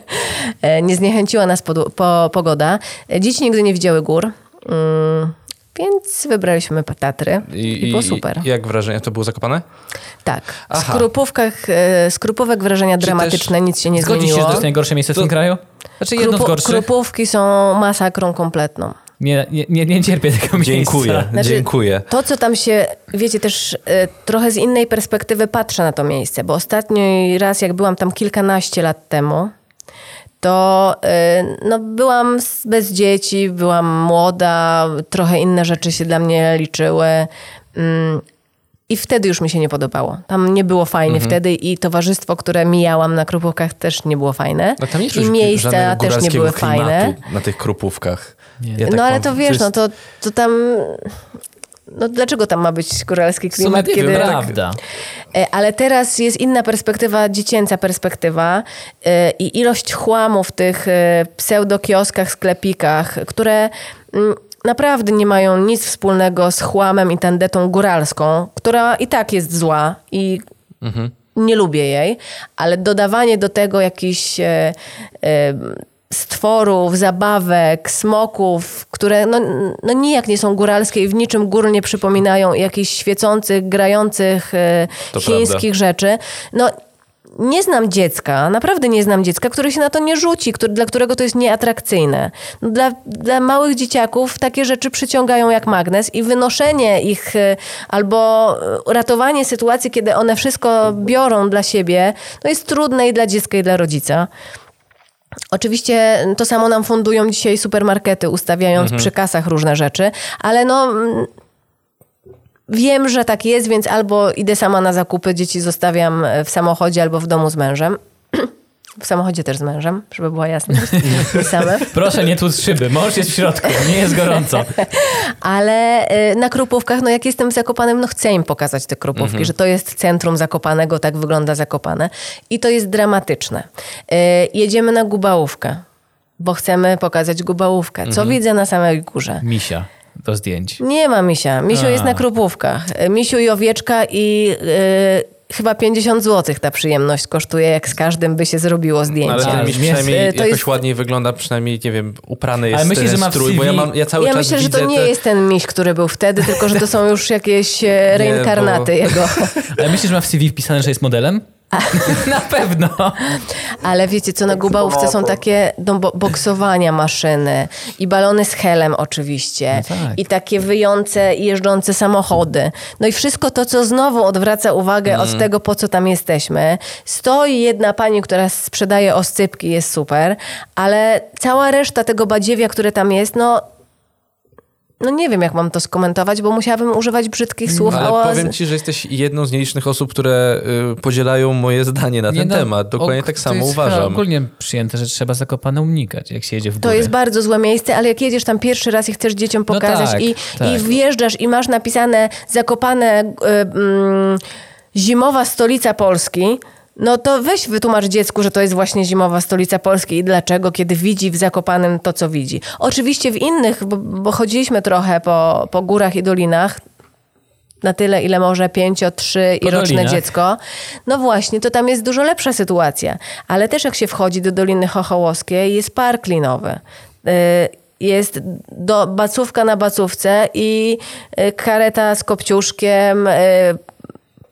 E, Nie zniechęciła nas pogoda. E, Dzieci nigdy nie widziały gór, mm, więc wybraliśmy Tatry i, było super. I jak wrażenie? To było zakopane? tak. W skrupówkach, e, skrupówek wrażenia Czy dramatyczne, nic się nie Zgodzisz się, że zmieniło. to jest najgorsze miejsce w To- tym kraju? Znaczy jedno z Krupu- gorszych. Krupówki są masakrą kompletną. Nie, nie, nie, nie cierpię tego Dziękuję, miejsca. Znaczy, dziękuję. To, co tam się, wiecie, też e, trochę z innej perspektywy patrzę na to miejsce, bo ostatni raz, jak byłam tam kilkanaście lat temu, to e, no, byłam bez dzieci, byłam młoda, trochę inne rzeczy się dla mnie liczyły. Mm, I wtedy już mi się nie podobało. Tam nie było fajnie Mhm. wtedy i towarzystwo, które mijałam na Krupówkach też nie było fajne. No tam nie I miejsca też nie były fajne. Na tych krupówkach. Ja tak no ale mam- to wiesz, jest- no to, to tam... No dlaczego tam ma być góralski sumie klimat, nie kiedy... wiem, prawda. E, Ale teraz jest inna perspektywa, dziecięca perspektywa e, i ilość chłamu w tych e, pseudokioskach, sklepikach, które mm, naprawdę nie mają nic wspólnego z chłamem i tandetą góralską, która i tak jest zła i nie lubię jej, ale dodawanie do tego jakichś e, e, stworów, zabawek, smoków, które no, no nijak nie są góralskie i w niczym gór nie przypominają jakichś świecących, grających e, To chińskich rzeczy. No nie znam dziecka, naprawdę nie znam dziecka, które się na to nie rzuci, który, dla którego to jest nieatrakcyjne. No, dla, dla małych dzieciaków takie rzeczy przyciągają jak magnes i wynoszenie ich e, albo e, ratowanie sytuacji, kiedy one wszystko biorą dla siebie, no jest trudne i dla dziecka, i dla rodzica. Oczywiście to samo nam fundują dzisiaj supermarkety, ustawiając przy kasach różne rzeczy, ale no mm, wiem, że tak jest, więc albo idę sama na zakupy, dzieci zostawiam w samochodzie albo w domu z mężem. W samochodzie też z mężem, żeby była jasność. Nie same. Proszę nie tłuc szyby, mąż jest w środku, nie jest gorąco. Ale y, na Krupówkach, no jak jestem w Zakopanem, no chcę im pokazać te Krupówki, że to jest centrum Zakopanego, tak wygląda Zakopane. I to jest dramatyczne. Y, jedziemy na Gubałówkę, bo chcemy pokazać Gubałówkę. Co widzę na samej górze? Misia do zdjęć. Nie ma misia. Misiu A. jest na Krupówkach. Y, Misiu i owieczka i... Chyba 50 zł ta przyjemność kosztuje, jak z każdym by się zrobiło zdjęcie. Ale miś jest- przynajmniej to jakoś jest- ładniej wygląda, przynajmniej, nie wiem, uprany jest Ale myślisz, ten że ma w strój, bo ja, CV? mam, ja cały Ja czas myślę, że to nie te... jest ten miś, który był wtedy, tylko że to są już jakieś reinkarnaty bo- jego. Ale myślisz, że ma w CV wpisane, że jest modelem? Na pewno. Ale wiecie co, na Gubałówce są takie do bo- boksowania maszyny i balony z helem oczywiście No tak. i takie wyjące i jeżdżące samochody. No i wszystko to, co znowu odwraca uwagę Mm. od tego, po co tam jesteśmy. Stoi jedna pani, która sprzedaje oscypki, jest super, ale cała reszta tego badziewia, które tam jest, no... No nie wiem, jak mam to skomentować, bo musiałabym używać brzydkich słów. Ale a- powiem ci, że jesteś jedną z nielicznych osób, które y, podzielają moje zdanie na ten no, temat. Dokładnie ok, tak to samo uważam. ogólnie przyjęte, że trzeba Zakopane unikać, jak się jedzie w To górę. jest bardzo złe miejsce, ale jak jedziesz tam pierwszy raz i chcesz dzieciom No pokazać tak, i, tak. i wjeżdżasz i masz napisane zakopane y, mm, zimowa stolica Polski, no to weź wytłumacz dziecku, że to jest właśnie zimowa stolica Polski i dlaczego, kiedy widzi w Zakopanem to, co widzi. Oczywiście w innych, bo, bo chodziliśmy trochę po, po górach i dolinach, na tyle, ile może pięcio, trzy i roczne dziecko. No właśnie, to tam jest dużo lepsza sytuacja. Ale też jak się wchodzi do Doliny Chochołowskiej, jest park linowy. Yy, jest do, bacówka na bacówce i y, kareta z kopciuszkiem, y,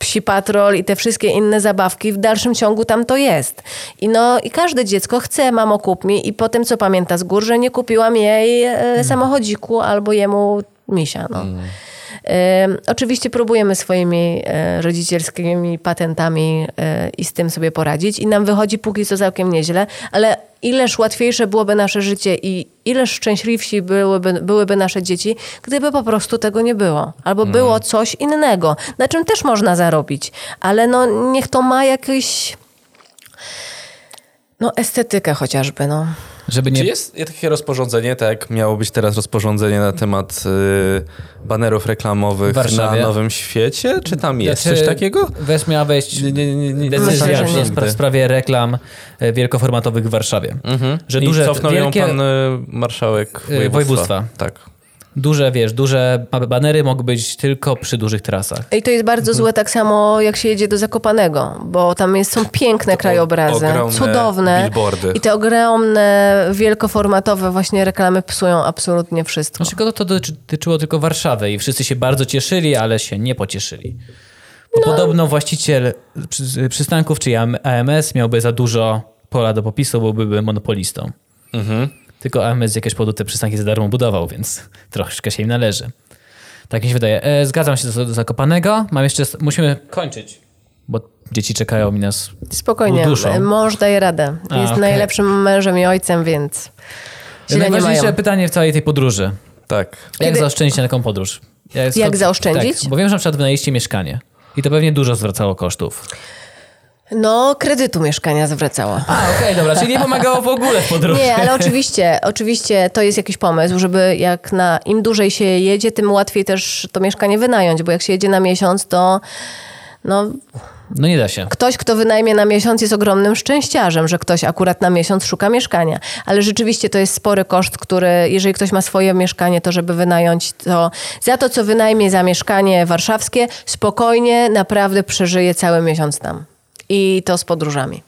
psi patrol i te wszystkie inne zabawki, w dalszym ciągu tam to jest. I no i każde dziecko chce, mamo kup mi i potem co pamięta z gór, że nie kupiłam jej e, samochodziku albo jemu misia. No. E, oczywiście próbujemy swoimi e, rodzicielskimi patentami e, i z tym sobie poradzić i nam wychodzi póki co całkiem nieźle, ale ileż łatwiejsze byłoby nasze życie i ileż szczęśliwsi byłyby, byłyby nasze dzieci, gdyby po prostu tego nie było. Albo było coś innego, na czym też można zarobić. Ale no niech to ma jakieś... No estetykę chociażby, no. Żeby Czy nie... jest takie rozporządzenie, tak jak miało być teraz rozporządzenie na temat y, banerów reklamowych na Nowym Świecie? Czy tam jest Znaczy, coś takiego? Wes miała wejść Nie, nie, nie, nie, decyzja w spra- sprawie reklam e, wielkoformatowych w Warszawie. Mhm. Że I duże, cofnął wielkie, ją pan y, marszałek Y, województwa. województwa. Tak. Duże, wiesz, duże banery mogą być tylko przy dużych trasach. I to jest bardzo złe tak samo, jak się jedzie do Zakopanego, bo tam jest, są piękne krajobrazy, ogromne cudowne. billboardy. I te ogromne, wielkoformatowe właśnie reklamy psują absolutnie wszystko. Znaczy, to dotyczy- dotyczyło tylko Warszawy i wszyscy się bardzo cieszyli, ale się nie pocieszyli. Bo No. podobno właściciel przy- przystanków, czyli AM- AMS, miałby za dużo pola do popisu, bo byłby monopolistą. Mhm. Tylko AMS z jakiegoś powodu te przystanki za darmo budował, więc troszkę się im należy. Tak mi się wydaje. E, zgadzam się do, do Zakopanego. Mam jeszcze, musimy kończyć, bo dzieci czekają mi nas. Spokojnie, Uduszą. mąż daje radę. A, Jest okej. najlepszym mężem i ojcem, więc źle nie Najważniejsze mają. pytanie w całej tej podróży. Tak. Jak Kiedy- zaoszczędzić na taką podróż? Jak, Jak zaoszczędzić? Tak, bo wiem, że na przykład wynajęliście mieszkanie i to pewnie dużo zwracało kosztów. No, kredytu mieszkania zwracała. A, okej, dobra, czyli nie pomagało w ogóle w podróży. Nie, ale oczywiście, oczywiście to jest jakiś pomysł, żeby jak na im dłużej się jedzie, tym łatwiej też to mieszkanie wynająć, bo jak się jedzie na miesiąc, to no, No nie da się. ktoś, kto wynajmie na miesiąc jest ogromnym szczęściarzem, że ktoś akurat na miesiąc szuka mieszkania. Ale rzeczywiście to jest spory koszt, który, jeżeli ktoś ma swoje mieszkanie, to żeby wynająć to, za to, co wynajmie za mieszkanie warszawskie, spokojnie naprawdę przeżyje cały miesiąc tam. I to z podróżami.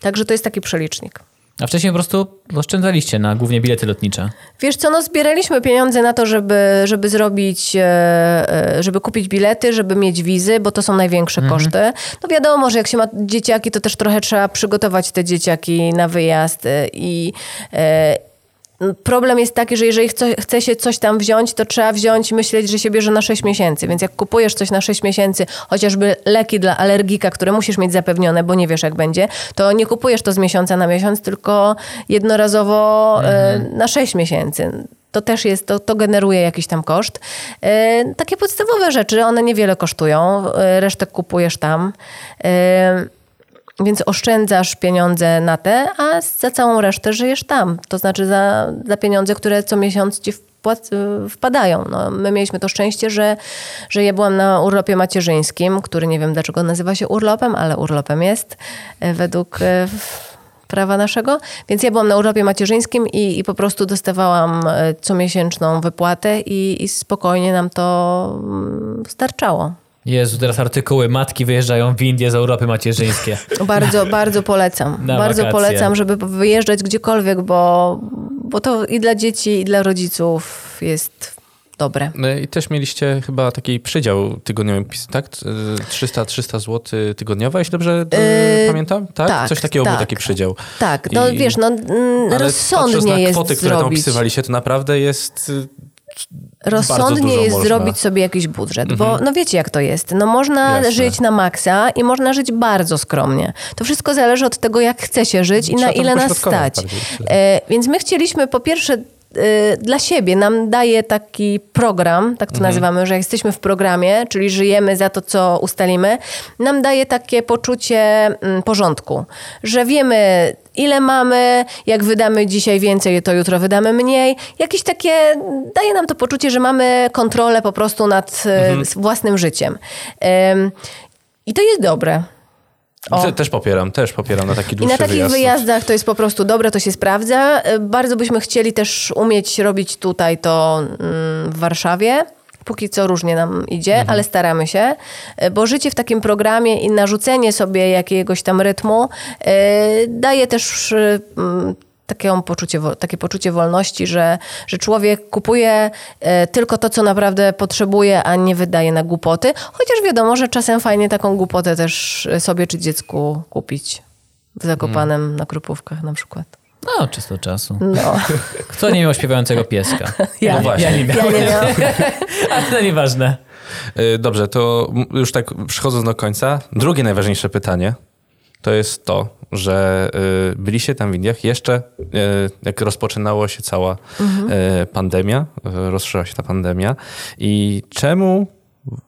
Także to jest taki przelicznik. A wcześniej po prostu oszczędzaliście na głównie bilety lotnicze. Wiesz co, no zbieraliśmy pieniądze na to, żeby, żeby zrobić, e, e, żeby kupić bilety, żeby mieć wizy, bo to są największe koszty. No wiadomo, że jak się ma dzieciaki, to też trochę trzeba przygotować te dzieciaki na wyjazd e, i Problem jest taki, że jeżeli chce, chce się coś tam wziąć, to trzeba wziąć i myśleć, że się bierze na 6 miesięcy. Więc jak kupujesz coś na 6 miesięcy, chociażby leki dla alergika, które musisz mieć zapewnione, bo nie wiesz jak będzie, to nie kupujesz to z miesiąca na miesiąc, tylko jednorazowo e, na 6 miesięcy. To też jest, to, to generuje jakiś tam koszt. E, takie podstawowe rzeczy, one niewiele kosztują, e, resztę kupujesz tam. Więc oszczędzasz pieniądze na te, a za całą resztę żyjesz tam. To znaczy za, za pieniądze, które co miesiąc ci wpadają. No, my mieliśmy to szczęście, że, że ja byłam na urlopie macierzyńskim, który nie wiem dlaczego nazywa się urlopem, ale urlopem jest e, według e, prawa naszego. Więc ja byłam na urlopie macierzyńskim i, i po prostu dostawałam e, comiesięczną wypłatę i, i spokojnie nam to mm, starczało. Jezu, teraz artykuły matki wyjeżdżają w Indie z Europy macierzyńskie. Bardzo, bardzo polecam. Na bardzo wakacje. polecam, żeby wyjeżdżać gdziekolwiek, bo, bo to i dla dzieci, i dla rodziców jest dobre. No I też mieliście chyba taki przydział tygodniowy, tak? Y, 300, 300 zł tygodniowo, jeśli dobrze y, Yy, pamiętam? Tak? tak, Coś takiego był tak. taki przydział. Tak, no I- wiesz, no mm, rozsądnie na jest kwoty, które tam zrobić. opisywaliście, to naprawdę jest y, Rozsądnie jest można. zrobić sobie jakiś budżet, bo no wiecie jak to jest. No można Jasne. żyć na maksa i można żyć bardzo skromnie. To wszystko zależy od tego, jak chce się żyć i Trzeba na ile nas stać. bardziej. E, więc my chcieliśmy po pierwsze dla siebie nam daje taki program, tak to Mhm. nazywamy, że jesteśmy w programie, czyli żyjemy za to, co ustalimy, nam daje takie poczucie mm, porządku, że wiemy, ile mamy, jak wydamy dzisiaj więcej, to jutro wydamy mniej. Jakieś takie, daje nam to poczucie, że mamy kontrolę po prostu nad e, Mhm. własnym życiem. Em, I to jest dobre. O. Te, też popieram, też popieram na taki I dłuższy na takich wyjazd. wyjazdach to jest po prostu dobre, to się sprawdza. E, Bardzo byśmy chcieli też umieć robić tutaj to mm, w Warszawie. Póki co różnie nam idzie, Mhm. ale staramy się, e, bo życie w takim programie i narzucenie sobie jakiegoś tam rytmu e, daje też takie poczucie, takie poczucie wolności, że, że człowiek kupuje e, tylko to, co naprawdę potrzebuje, a nie wydaje na głupoty. Chociaż wiadomo, że czasem fajnie taką głupotę też sobie czy dziecku kupić. W Zakopanem na Krupówkach na przykład. No, czysto czasu. No, Kto nie miał śpiewającego pieska? ja, No właśnie. Ja nie miałem. ja nie miałam. Ale to nieważne. Y, Dobrze, to już tak przychodząc do końca, drugie najważniejsze pytanie to jest to, że y, byliście tam w Indiach. Jeszcze, y, jak rozpoczynało się cała y, pandemia, rozszerzyła się ta pandemia. I czemu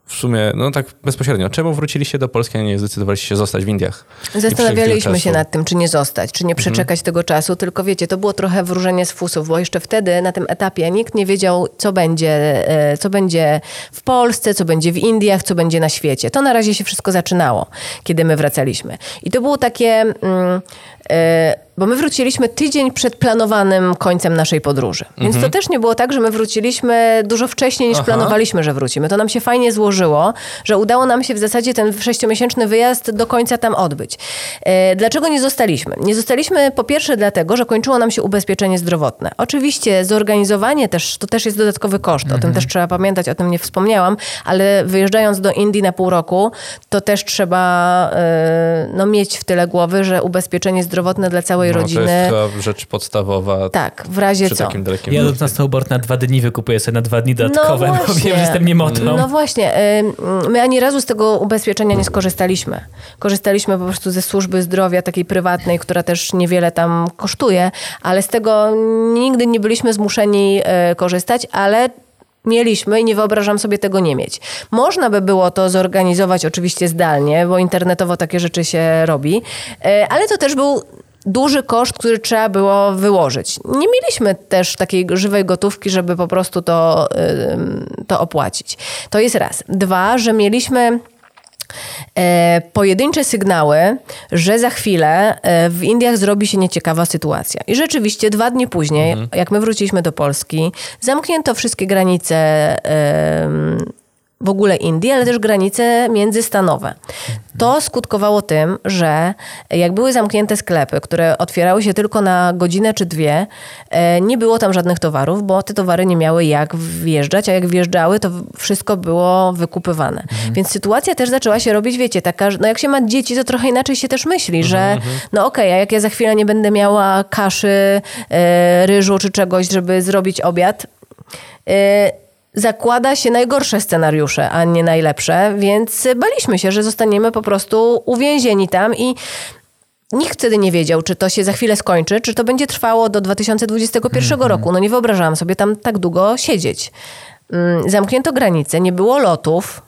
w sumie, no tak bezpośrednio, czemu wróciliście do Polski, a nie zdecydowaliście się zostać w Indiach? Zastanawialiśmy się nad tym, czy nie zostać, czy nie przeczekać tego czasu, tylko wiecie, to było trochę wróżenie z fusów, bo jeszcze wtedy na tym etapie nikt nie wiedział, co będzie, e, co będzie w Polsce, co będzie w Indiach, co będzie na świecie. To na razie się wszystko zaczynało, kiedy my wracaliśmy. I to było takie... Mm, bo my wróciliśmy tydzień przed planowanym końcem naszej podróży. Więc to też nie było tak, że my wróciliśmy dużo wcześniej niż Aha. planowaliśmy, że wrócimy. To nam się fajnie złożyło, że udało nam się w zasadzie ten sześciomiesięczny wyjazd do końca tam odbyć. E, Dlaczego nie zostaliśmy? Nie zostaliśmy po pierwsze dlatego, że kończyło nam się ubezpieczenie zdrowotne. Oczywiście zorganizowanie też, to też jest dodatkowy koszt. O tym też trzeba pamiętać, o tym nie wspomniałam, ale wyjeżdżając do Indii na pół roku, to też trzeba e, no, mieć w tyle głowy, że ubezpieczenie zdrowotne dla całej No, to rodziny... jest chyba rzecz podstawowa Tak, w razie przy co. takim dalekim Jadąc na snowboard na dwa dni wykupuję sobie na dwa dni dodatkowe, bo No właśnie. wiem, że jestem niemotą. No właśnie, my ani razu z tego ubezpieczenia nie skorzystaliśmy. Korzystaliśmy po prostu ze służby zdrowia takiej prywatnej, która też niewiele tam kosztuje, ale z tego nigdy nie byliśmy zmuszeni e, korzystać, ale mieliśmy i nie wyobrażam sobie tego nie mieć. Można by było to zorganizować oczywiście zdalnie, bo internetowo takie rzeczy się robi, e, ale to też był duży koszt, który trzeba było wyłożyć. Nie mieliśmy też takiej żywej gotówki, żeby po prostu to, to opłacić. To jest raz. Dwa, że mieliśmy pojedyncze sygnały, że za chwilę e, w Indiach zrobi się nieciekawa sytuacja. I rzeczywiście dwa dni później, jak my wróciliśmy do Polski, zamknięto wszystkie granice w ogóle Indii, ale też granice międzystanowe. To skutkowało tym, że jak były zamknięte sklepy, które otwierały się tylko na godzinę czy dwie, e, nie było tam żadnych towarów, bo te towary nie miały jak wjeżdżać, a jak wjeżdżały, to wszystko było wykupywane. Więc sytuacja też zaczęła się robić, wiecie, taka, no jak się ma dzieci, to trochę inaczej się też myśli, że no okej, a jak ja za chwilę nie będę miała kaszy, e, ryżu czy czegoś, żeby zrobić obiad, e, zakłada się najgorsze scenariusze, a nie najlepsze, więc baliśmy się, że zostaniemy po prostu uwięzieni tam i nikt wtedy nie wiedział, czy to się za chwilę skończy, czy to będzie trwało do 2021 roku. No nie wyobrażałam sobie tam tak długo siedzieć. Mm, Zamknięto granice, nie było lotów.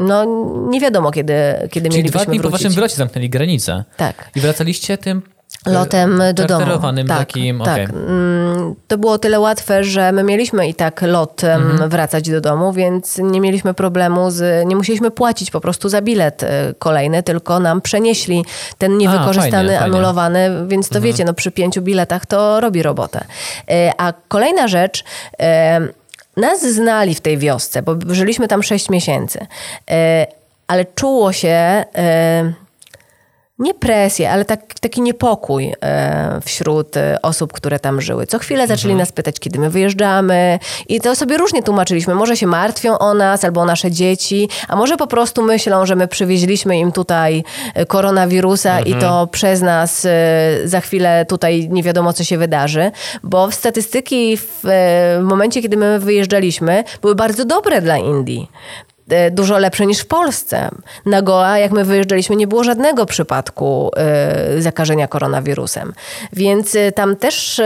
No nie wiadomo, kiedy, kiedy Czyli mielibyśmy dwa dni po wrócić. waszym wylocie zamknęli granicę. Tak. I wracaliście tym Lotem do domu. Tak, takim, tak. Mm, To było tyle łatwe, że my mieliśmy i tak lotem Mhm. wracać do domu, więc nie mieliśmy problemu z, nie musieliśmy płacić po prostu za bilet e, kolejny, tylko nam przenieśli ten niewykorzystany, fajnie, Mhm. fajnie. anulowany, więc to wiecie, no przy pięciu biletach to robi robotę. E, A kolejna rzecz, e, nas znali w tej wiosce, bo żyliśmy tam sześć miesięcy, E, ale czuło się... nie presję, ale tak, taki niepokój e, wśród e, osób, które tam żyły. Co chwilę zaczęli nas pytać, kiedy my wyjeżdżamy i to sobie różnie tłumaczyliśmy. Może się martwią o nas albo o nasze dzieci, a może po prostu myślą, że my przywieźliśmy im tutaj e, koronawirusa i to przez nas za chwilę tutaj nie wiadomo, co się wydarzy. Bo w statystyki w, w momencie, kiedy my wyjeżdżaliśmy, były bardzo dobre dla Indii dużo lepsze niż w Polsce. Na Goa, jak my wyjeżdżaliśmy, nie było żadnego przypadku e, zakażenia koronawirusem. Więc e, tam też e,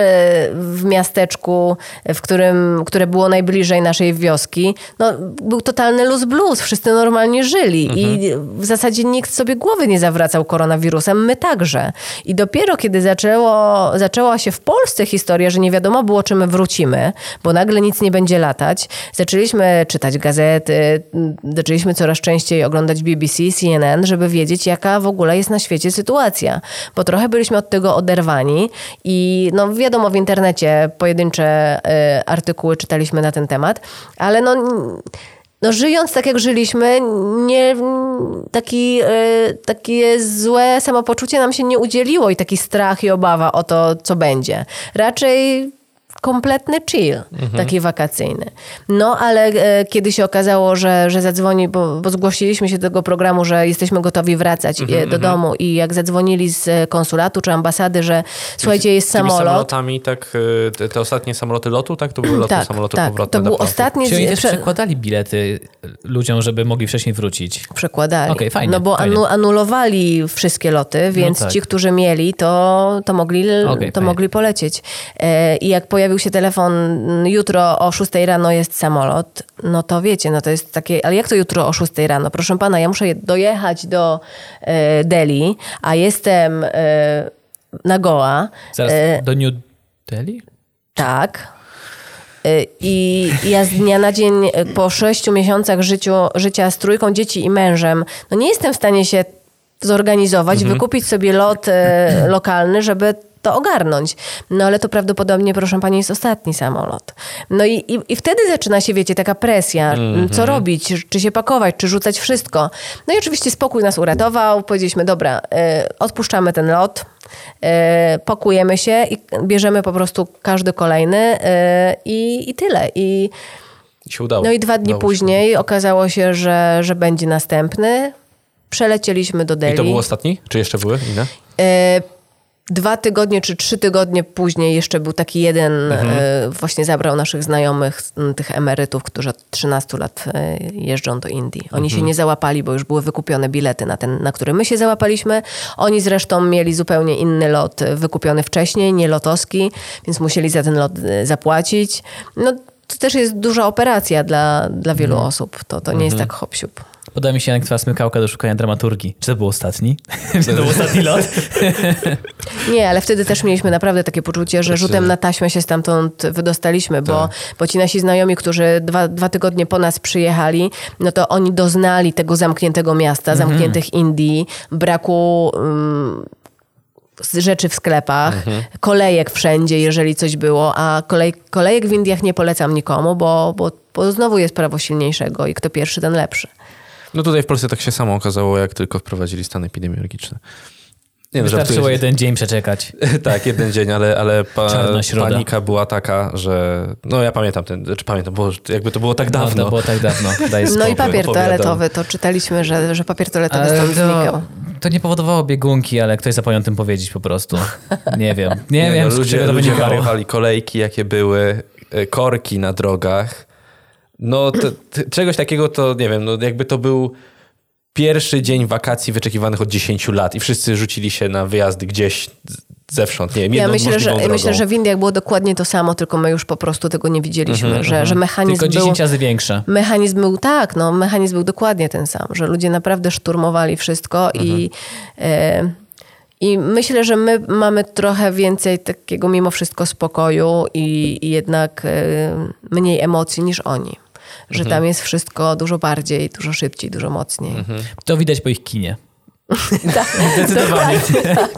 w miasteczku, e, w którym, które było najbliżej naszej wioski, no, był totalny luz blues. Wszyscy normalnie żyli i w zasadzie nikt sobie głowy nie zawracał koronawirusem, my także. I dopiero kiedy zaczęło, zaczęła się w Polsce historia, że nie wiadomo było, czy my wrócimy, bo nagle nic nie będzie latać, zaczęliśmy czytać gazety, zaczęliśmy coraz częściej oglądać BBC, CNN, żeby wiedzieć, jaka w ogóle jest na świecie sytuacja. Bo trochę byliśmy od tego oderwani i no wiadomo, w internecie pojedyncze y, artykuły czytaliśmy na ten temat, ale no no żyjąc tak jak żyliśmy, nie, taki, e, takie złe samopoczucie nam się nie udzieliło i taki strach i obawa o to, co będzie. Raczej kompletny chill, taki wakacyjny. No, ale e, kiedy się okazało, że, że zadzwoni, bo, bo zgłosiliśmy się do tego programu, że jesteśmy gotowi wracać e, do domu i jak zadzwonili z e, konsulatu czy ambasady, że słuchajcie, jest samolot. samolotami, tak, y, te, te ostatnie samoloty lotu, tak? To były loty Tak, samoloty tak. powrotne To był ostatni... Czyli oni też przekładali bilety ludziom, żeby mogli wcześniej wrócić. przekładali. Okej, fajnie, no bo fajnie. anu, anulowali wszystkie loty, więc tak. ci, którzy mieli, to, to, mogli, Okej, to fajnie. mogli polecieć. E, I jak pojawił się telefon, mm, jutro o 6 rano jest samolot, no to wiecie, no to jest takie, ale jak to jutro o 6 rano? Proszę pana, ja muszę je- dojechać do e, Delhi, a jestem e, na Goa. Zaraz E, do New Delhi? tak. Y, I ja z dnia na dzień y, po sześciu miesiącach życiu, życia z trójką dzieci i mężem, no nie jestem w stanie się zorganizować, wykupić sobie lot y, lokalny, żeby to ogarnąć. No ale to prawdopodobnie, proszę pani, jest ostatni samolot. No i, i, i wtedy zaczyna się, wiecie, taka presja. Co robić? Czy się pakować? Czy rzucać wszystko? No i oczywiście spokój nas uratował. Powiedzieliśmy, dobra, y, odpuszczamy ten lot. y, Pakujemy się i bierzemy po prostu każdy kolejny y, i, i tyle. I, I się udało. no i dwa dni Udało się. później okazało się, że, że będzie następny. Przelecieliśmy do Delhi. I to był ostatni? Czy jeszcze były inne? E, Dwa tygodnie czy trzy tygodnie później jeszcze był taki jeden, Mhm. e, właśnie zabrał naszych znajomych, m, tych emerytów, którzy od 13 lat e, jeżdżą do Indii. Oni Mhm. się nie załapali, bo już były wykupione bilety na ten, na który my się załapaliśmy. Oni zresztą mieli zupełnie inny lot e, wykupiony wcześniej, nie lotowski, więc musieli za ten lot zapłacić. No to też jest duża operacja dla, dla wielu Mhm. osób. To, to nie jest tak hop siup. Podoba mi się jak twoja smykałka do szukania dramaturgii. Czy to był ostatni? Czy to był ostatni lot? Nie, ale wtedy też mieliśmy naprawdę takie poczucie, że rzutem na taśmę się stamtąd wydostaliśmy, bo, bo ci nasi znajomi, którzy dwa, dwa tygodnie po nas przyjechali, no to oni doznali tego zamkniętego miasta, zamkniętych Indii, braku um, z- rzeczy w sklepach, kolejek wszędzie, jeżeli coś było, a kolej, kolejek w Indiach nie polecam nikomu, bo, bo, bo znowu jest prawo silniejszego i kto pierwszy, ten lepszy. No tutaj w Polsce tak się samo okazało, jak tylko wprowadzili stan epidemiologiczny. Nie, no, Wystarczyło żartuję. jeden dzień przeczekać. tak, jeden dzień, ale, ale pa, panika była taka, że... No ja pamiętam ten, czy pamiętam, bo jakby to było tak No, dawno. to było tak dawno. Daj No spokój. i papier opowiadam. toaletowy, to czytaliśmy, że, że papier toaletowy Ale stąd znikał. to, to nie powodowało biegunki, ale ktoś zapomniał o tym powiedzieć po prostu. Nie wiem. Nie, Nie, wiem, no, z ludzie, czego to ludzie wariowali kolejki, jakie były, e, korki na drogach. No to, czegoś takiego to, nie wiem, no jakby to był pierwszy dzień wakacji wyczekiwanych od 10 lat i wszyscy rzucili się na wyjazdy gdzieś zewsząd, nie wiem, Ja myślę, że, drogą. myślę, że w Indiach było dokładnie to samo, tylko my już po prostu tego nie widzieliśmy, Mhm, że, że mechanizm Tylko był... 10 razy większe. Mechanizm był tak, no mechanizm był dokładnie ten sam, że ludzie naprawdę szturmowali wszystko i, Mhm. e, i myślę, że my mamy trochę więcej takiego mimo wszystko spokoju i, i jednak e, mniej emocji niż oni. Że Mhm. tam jest wszystko dużo bardziej, dużo szybciej, dużo mocniej. Mhm. To widać po ich kinie. Tak, Zdecydowanie. tak,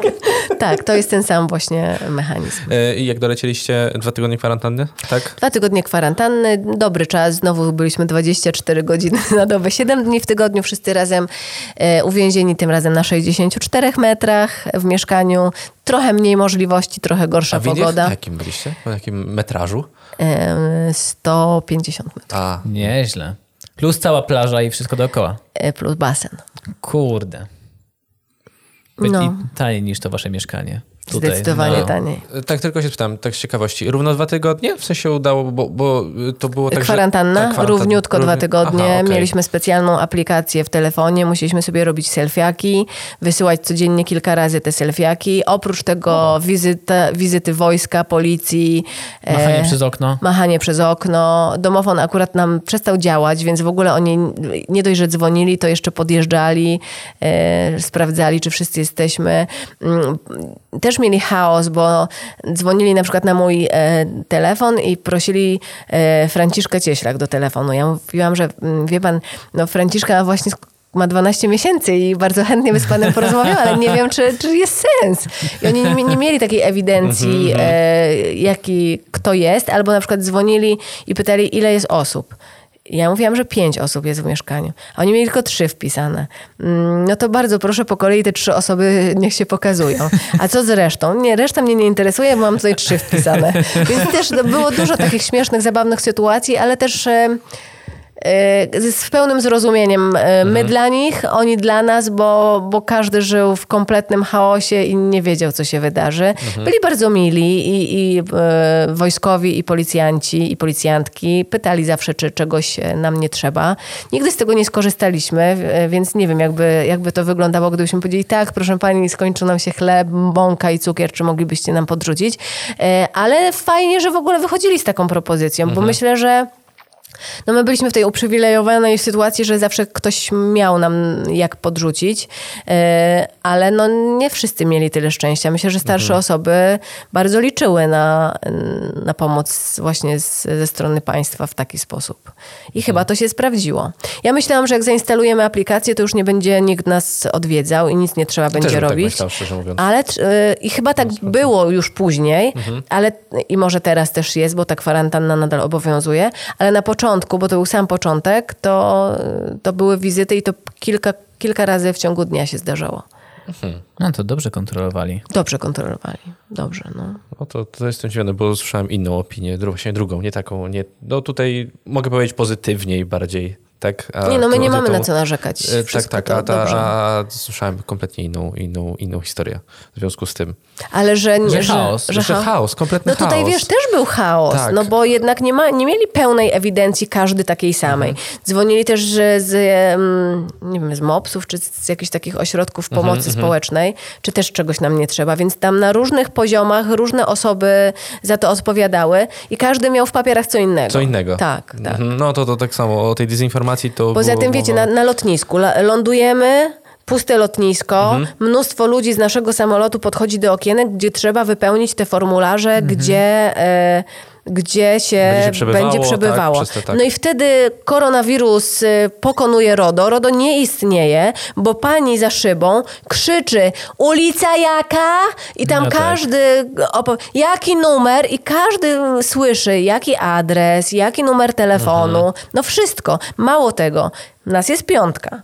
tak, to jest ten sam właśnie mechanizm. E, I jak dolecieliście dwa tygodnie kwarantanny, tak? Dwa tygodnie kwarantanny, dobry czas. Znowu byliśmy 24 godziny na dobę, 7 dni w tygodniu, wszyscy razem e, uwięzieni, tym razem na 64 metrach w mieszkaniu. Trochę mniej możliwości, trochę gorsza Indiach? pogoda. Na jakim byliście? Po jakim metrażu? E, 150 metrów A, Nieźle. Plus cała plaża i wszystko dookoła. e, plus basen. Kurde. No. I taniej niż to wasze mieszkanie. Tutaj. Zdecydowanie No. taniej. tak tylko się spytam, tak z ciekawości. Równo dwa tygodnie? W sensie udało, bo, bo to było tak, że- Kwarantanna, tak, kwarantan- równiutko dwa równi- tygodnie. Aha, okej. Mieliśmy specjalną aplikację w telefonie, musieliśmy sobie robić selfiaki, wysyłać codziennie kilka razy te selfiaki. Oprócz tego wizyta, wizyty wojska, policji. e, Machanie przez okno. Machanie przez okno. Domofon akurat nam przestał działać, więc w ogóle oni nie dość, że dzwonili, to jeszcze podjeżdżali, e, sprawdzali, czy wszyscy jesteśmy. Mm, Też mieli chaos, bo dzwonili na przykład na mój e, telefon i prosili e, Franciszkę Cieślak do telefonu. Ja mówiłam, że mm, wie pan, no Franciszka właśnie ma 12 miesięcy i bardzo chętnie by z panem porozmawiała, ale nie wiem, czy, czy jest sens. I oni nie, nie mieli takiej ewidencji, e, jaki, kto jest, albo na przykład dzwonili i pytali, ile jest osób. Ja mówiłam, że pięć osób jest w mieszkaniu, a oni mieli tylko trzy wpisane. Mm, No to bardzo proszę, po kolei te trzy osoby niech się pokazują. A co z resztą? Nie, reszta mnie nie interesuje, bo mam tutaj trzy wpisane. Więc też no, było dużo takich śmiesznych, zabawnych sytuacji, ale też... e, z pełnym zrozumieniem. e, My dla nich, oni dla nas, bo, bo każdy żył w kompletnym chaosie i nie wiedział, co się wydarzy. Byli bardzo mili i, i e, wojskowi, i policjanci, i policjantki. Pytali zawsze, czy czegoś e, nam nie trzeba. Nigdy z tego nie skorzystaliśmy, e, więc nie wiem, jakby, jakby to wyglądało, gdybyśmy powiedzieli, tak, proszę pani, skończył nam się chleb, mąka i cukier, czy moglibyście nam podrzucić. E, Ale fajnie, że w ogóle wychodzili z taką propozycją, bo myślę, że no my byliśmy w tej uprzywilejowanej sytuacji, że zawsze ktoś miał nam jak podrzucić, e, ale no nie wszyscy mieli tyle szczęścia. Myślę, że starsze osoby bardzo liczyły na, na pomoc właśnie z, ze strony państwa w taki sposób. I chyba to się sprawdziło. Ja myślałam, że jak zainstalujemy aplikację, to już nie będzie nikt nas odwiedzał i nic nie trzeba będzie bym tak robić. mówiąc. Ale y, i chyba tak było już później, ale i może teraz też jest, bo ta kwarantanna nadal obowiązuje, ale na początku, bo to był sam początek, to, to były wizyty i to kilka, kilka razy w ciągu dnia się zdarzało. No to dobrze kontrolowali. Dobrze kontrolowali. Dobrze, no. No to, to jestem zdziwiony, bo słyszałem inną opinię, właśnie drugą, nie taką, nie, no tutaj mogę powiedzieć pozytywniej bardziej, tak? Nie, no my to- nie mamy to- na co narzekać. E, Tak, Wszystko tak, to a, ta, a słyszałem kompletnie inną, inną, inną historię w związku z tym. Ale że, Że chaos, że, Że cha- chaos, kompletny No tutaj chaos. wiesz, też był chaos, Tak. no bo jednak nie, ma, nie mieli pełnej ewidencji każdy takiej samej. Mhm. Dzwonili też że z, nie wiem, z MOPS-ów, czy z jakichś takich ośrodków Mhm, pomocy społecznej, czy też czegoś nam nie trzeba, więc tam na różnych poziomach różne osoby za to odpowiadały i każdy miał w papierach co innego. Co innego. Tak, tak. Mhm, No to, to tak samo, o tej dezinformacji to Poza tym, wiecie, na, na lotnisku lądujemy, puste lotnisko, Mhm. mnóstwo ludzi z naszego samolotu podchodzi do okienek, gdzie trzeba wypełnić te formularze, Mhm. gdzie... E, gdzie się Będzie przebywało, będzie przebywało. tak, te, tak. No i wtedy koronawirus y, pokonuje RODO. RODO nie istnieje, bo pani za szybą krzyczy ulica jaka? I tam No tak. każdy opo- jaki numer i każdy słyszy jaki adres, jaki numer telefonu. Mhm. No wszystko. Mało tego, nas jest piątka.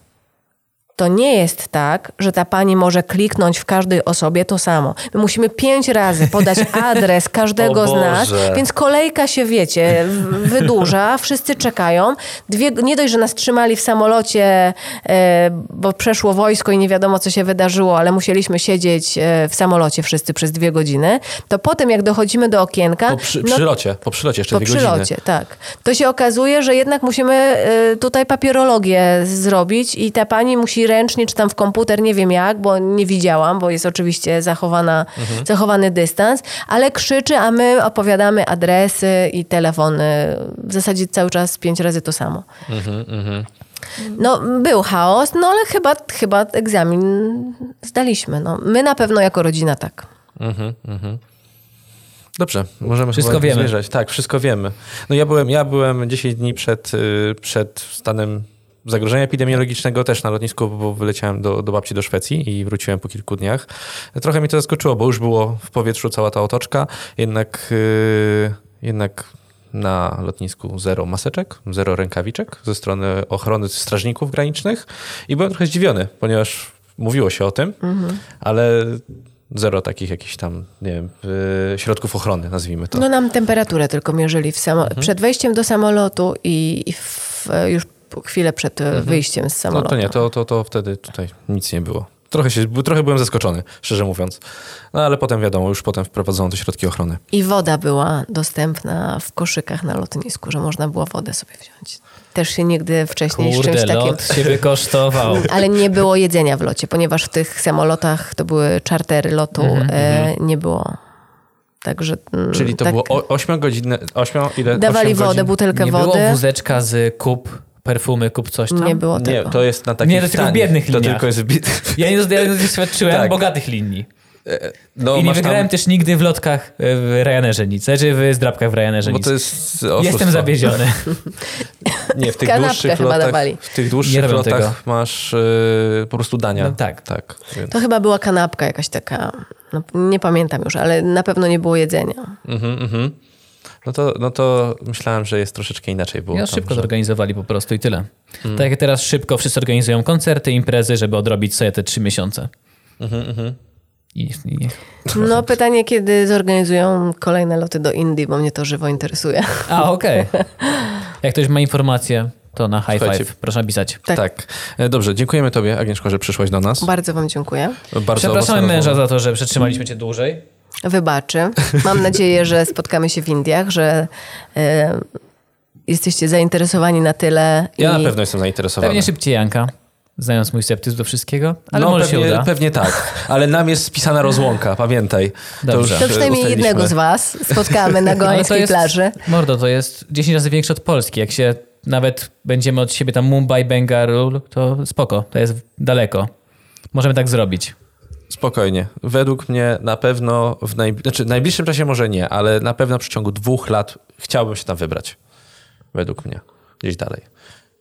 To nie jest tak, że ta pani może kliknąć w każdej osobie to samo. My musimy pięć razy podać adres każdego z nas, więc kolejka się, wiecie, wydłuża, wszyscy czekają. Dwie, nie dość, że nas trzymali w samolocie, e, bo przeszło wojsko i nie wiadomo, co się wydarzyło, ale musieliśmy siedzieć e, w samolocie wszyscy przez dwie godziny, to potem, jak dochodzimy do okienka... Po przy, no, przylocie, po przylocie jeszcze po dwie godziny. przylocie, tak. To się okazuje, że jednak musimy y, tutaj papierologię zrobić i ta pani musi ręcznie, czy tam w komputer, nie wiem jak, bo nie widziałam, bo jest oczywiście zachowana, Mhm. zachowany dystans, ale krzyczy, a my opowiadamy adresy i telefony. W zasadzie cały czas pięć razy to samo. Mhm, No, był chaos, no ale chyba, chyba egzamin zdaliśmy. No. My na pewno jako rodzina tak. Dobrze, możemy Wszystko wiemy. zmierzać. Tak, wszystko wiemy. No ja byłem, ja byłem 10 dni przed, y, przed stanem zagrożenia epidemiologicznego też na lotnisku, bo wyleciałem do, do babci do Szwecji i wróciłem po kilku dniach. Trochę mnie to zaskoczyło, bo już było w powietrzu cała ta otoczka, jednak, y, jednak na lotnisku zero maseczek, zero rękawiczek ze strony ochrony strażników granicznych i byłem trochę zdziwiony, ponieważ mówiło się o tym, ale zero takich jakichś tam, nie wiem, y, środków ochrony, nazwijmy to. No nam temperaturę tylko mierzyli samo- Mhm. przed wejściem do samolotu i, i w, już chwilę przed e, wyjściem z No samolotu. to nie, to, to, to wtedy tutaj nic nie było. Trochę, się, trochę byłem zaskoczony, szczerze mówiąc. No ale potem wiadomo, już potem wprowadzono te środki ochrony. I woda była dostępna w koszykach na lotnisku, że można było wodę sobie wziąć. Też się nigdy wcześniej z czymś Kurde, takim... lot się kosztował. Ale nie było jedzenia w locie, ponieważ w tych samolotach to były czartery lotu, e, nie było. Także. mm, Czyli to tak, było 8 godzin, 8, ile? Dawali osiem wodę, godzin? butelkę Nie wody. było wózeczka z kup, perfumy, kup coś tam? Nie było Nie, tego. to jest na takich Nie, to tylko w biednych To liniach. tylko jest w bi- Ja nie, nie doświadczyłem Tak. bogatych linii. no, I nie wygrałem tam, też nigdy w lotkach e, w Ryanerze nic. Znaczy w zdrabkach w Ryanerze Bo nic. to jest oszustwo. Jestem zawieziony. Nie, w tych Kanapkę dłuższych chyba lotach, dawali. w tych Nie dłuższych lotach tego. masz yy, po prostu dania. No tak. tak więc. To chyba była kanapka jakaś taka. No, nie pamiętam już, ale na pewno nie było jedzenia. Mhm, mhm. No to, no to myślałem, że jest troszeczkę inaczej było. Ja tam, szybko że... zorganizowali po prostu i tyle. Hmm. Tak jak teraz szybko wszyscy organizują koncerty, imprezy, żeby odrobić sobie te trzy miesiące. Mhm, I, i, No pytanie, kiedy zorganizują kolejne loty do Indii, bo mnie to żywo interesuje. a, okej. Jak ktoś ma informacje, to na high Słuchajcie. five. Proszę napisać. Tak. Tak. E, Dobrze, dziękujemy tobie, Agnieszko, że przyszłaś do nas. Bardzo wam dziękuję. Bardzo Przepraszamy męża rozmowa. za to, że przetrzymaliśmy cię dłużej. Wybaczy. Mam nadzieję, że spotkamy się w Indiach, że e, jesteście zainteresowani na tyle. Ja i... na pewno jestem zainteresowany. Pewnie szybciej Janka, znając mój sceptyzm do wszystkiego, ale no, może pewnie, się uda. Pewnie tak, ale nam jest spisana rozłąka, pamiętaj. Dobrze. To już, e, przynajmniej jednego z was spotkamy na Ale to gołańskiej jest, plaży. Mordo, to jest 10 razy większe od Polski. Jak się nawet będziemy od siebie tam Mumbai, Bengaluru, to spoko, to jest daleko. Możemy tak zrobić. Spokojnie. Według mnie na pewno w najb... znaczy, w najbliższym czasie może nie, ale na pewno w przeciągu dwóch lat chciałbym się tam wybrać. Według mnie. Gdzieś dalej.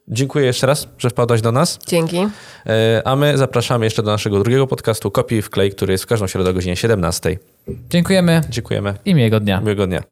Dziękuję jeszcze raz, że wpadłaś do nas. Dzięki. E, A my zapraszamy jeszcze do naszego drugiego podcastu Kopii w klej, który jest w każdą środę o godzinie 17. Dziękujemy Dziękujemy. i miłego dnia. Miłego dnia.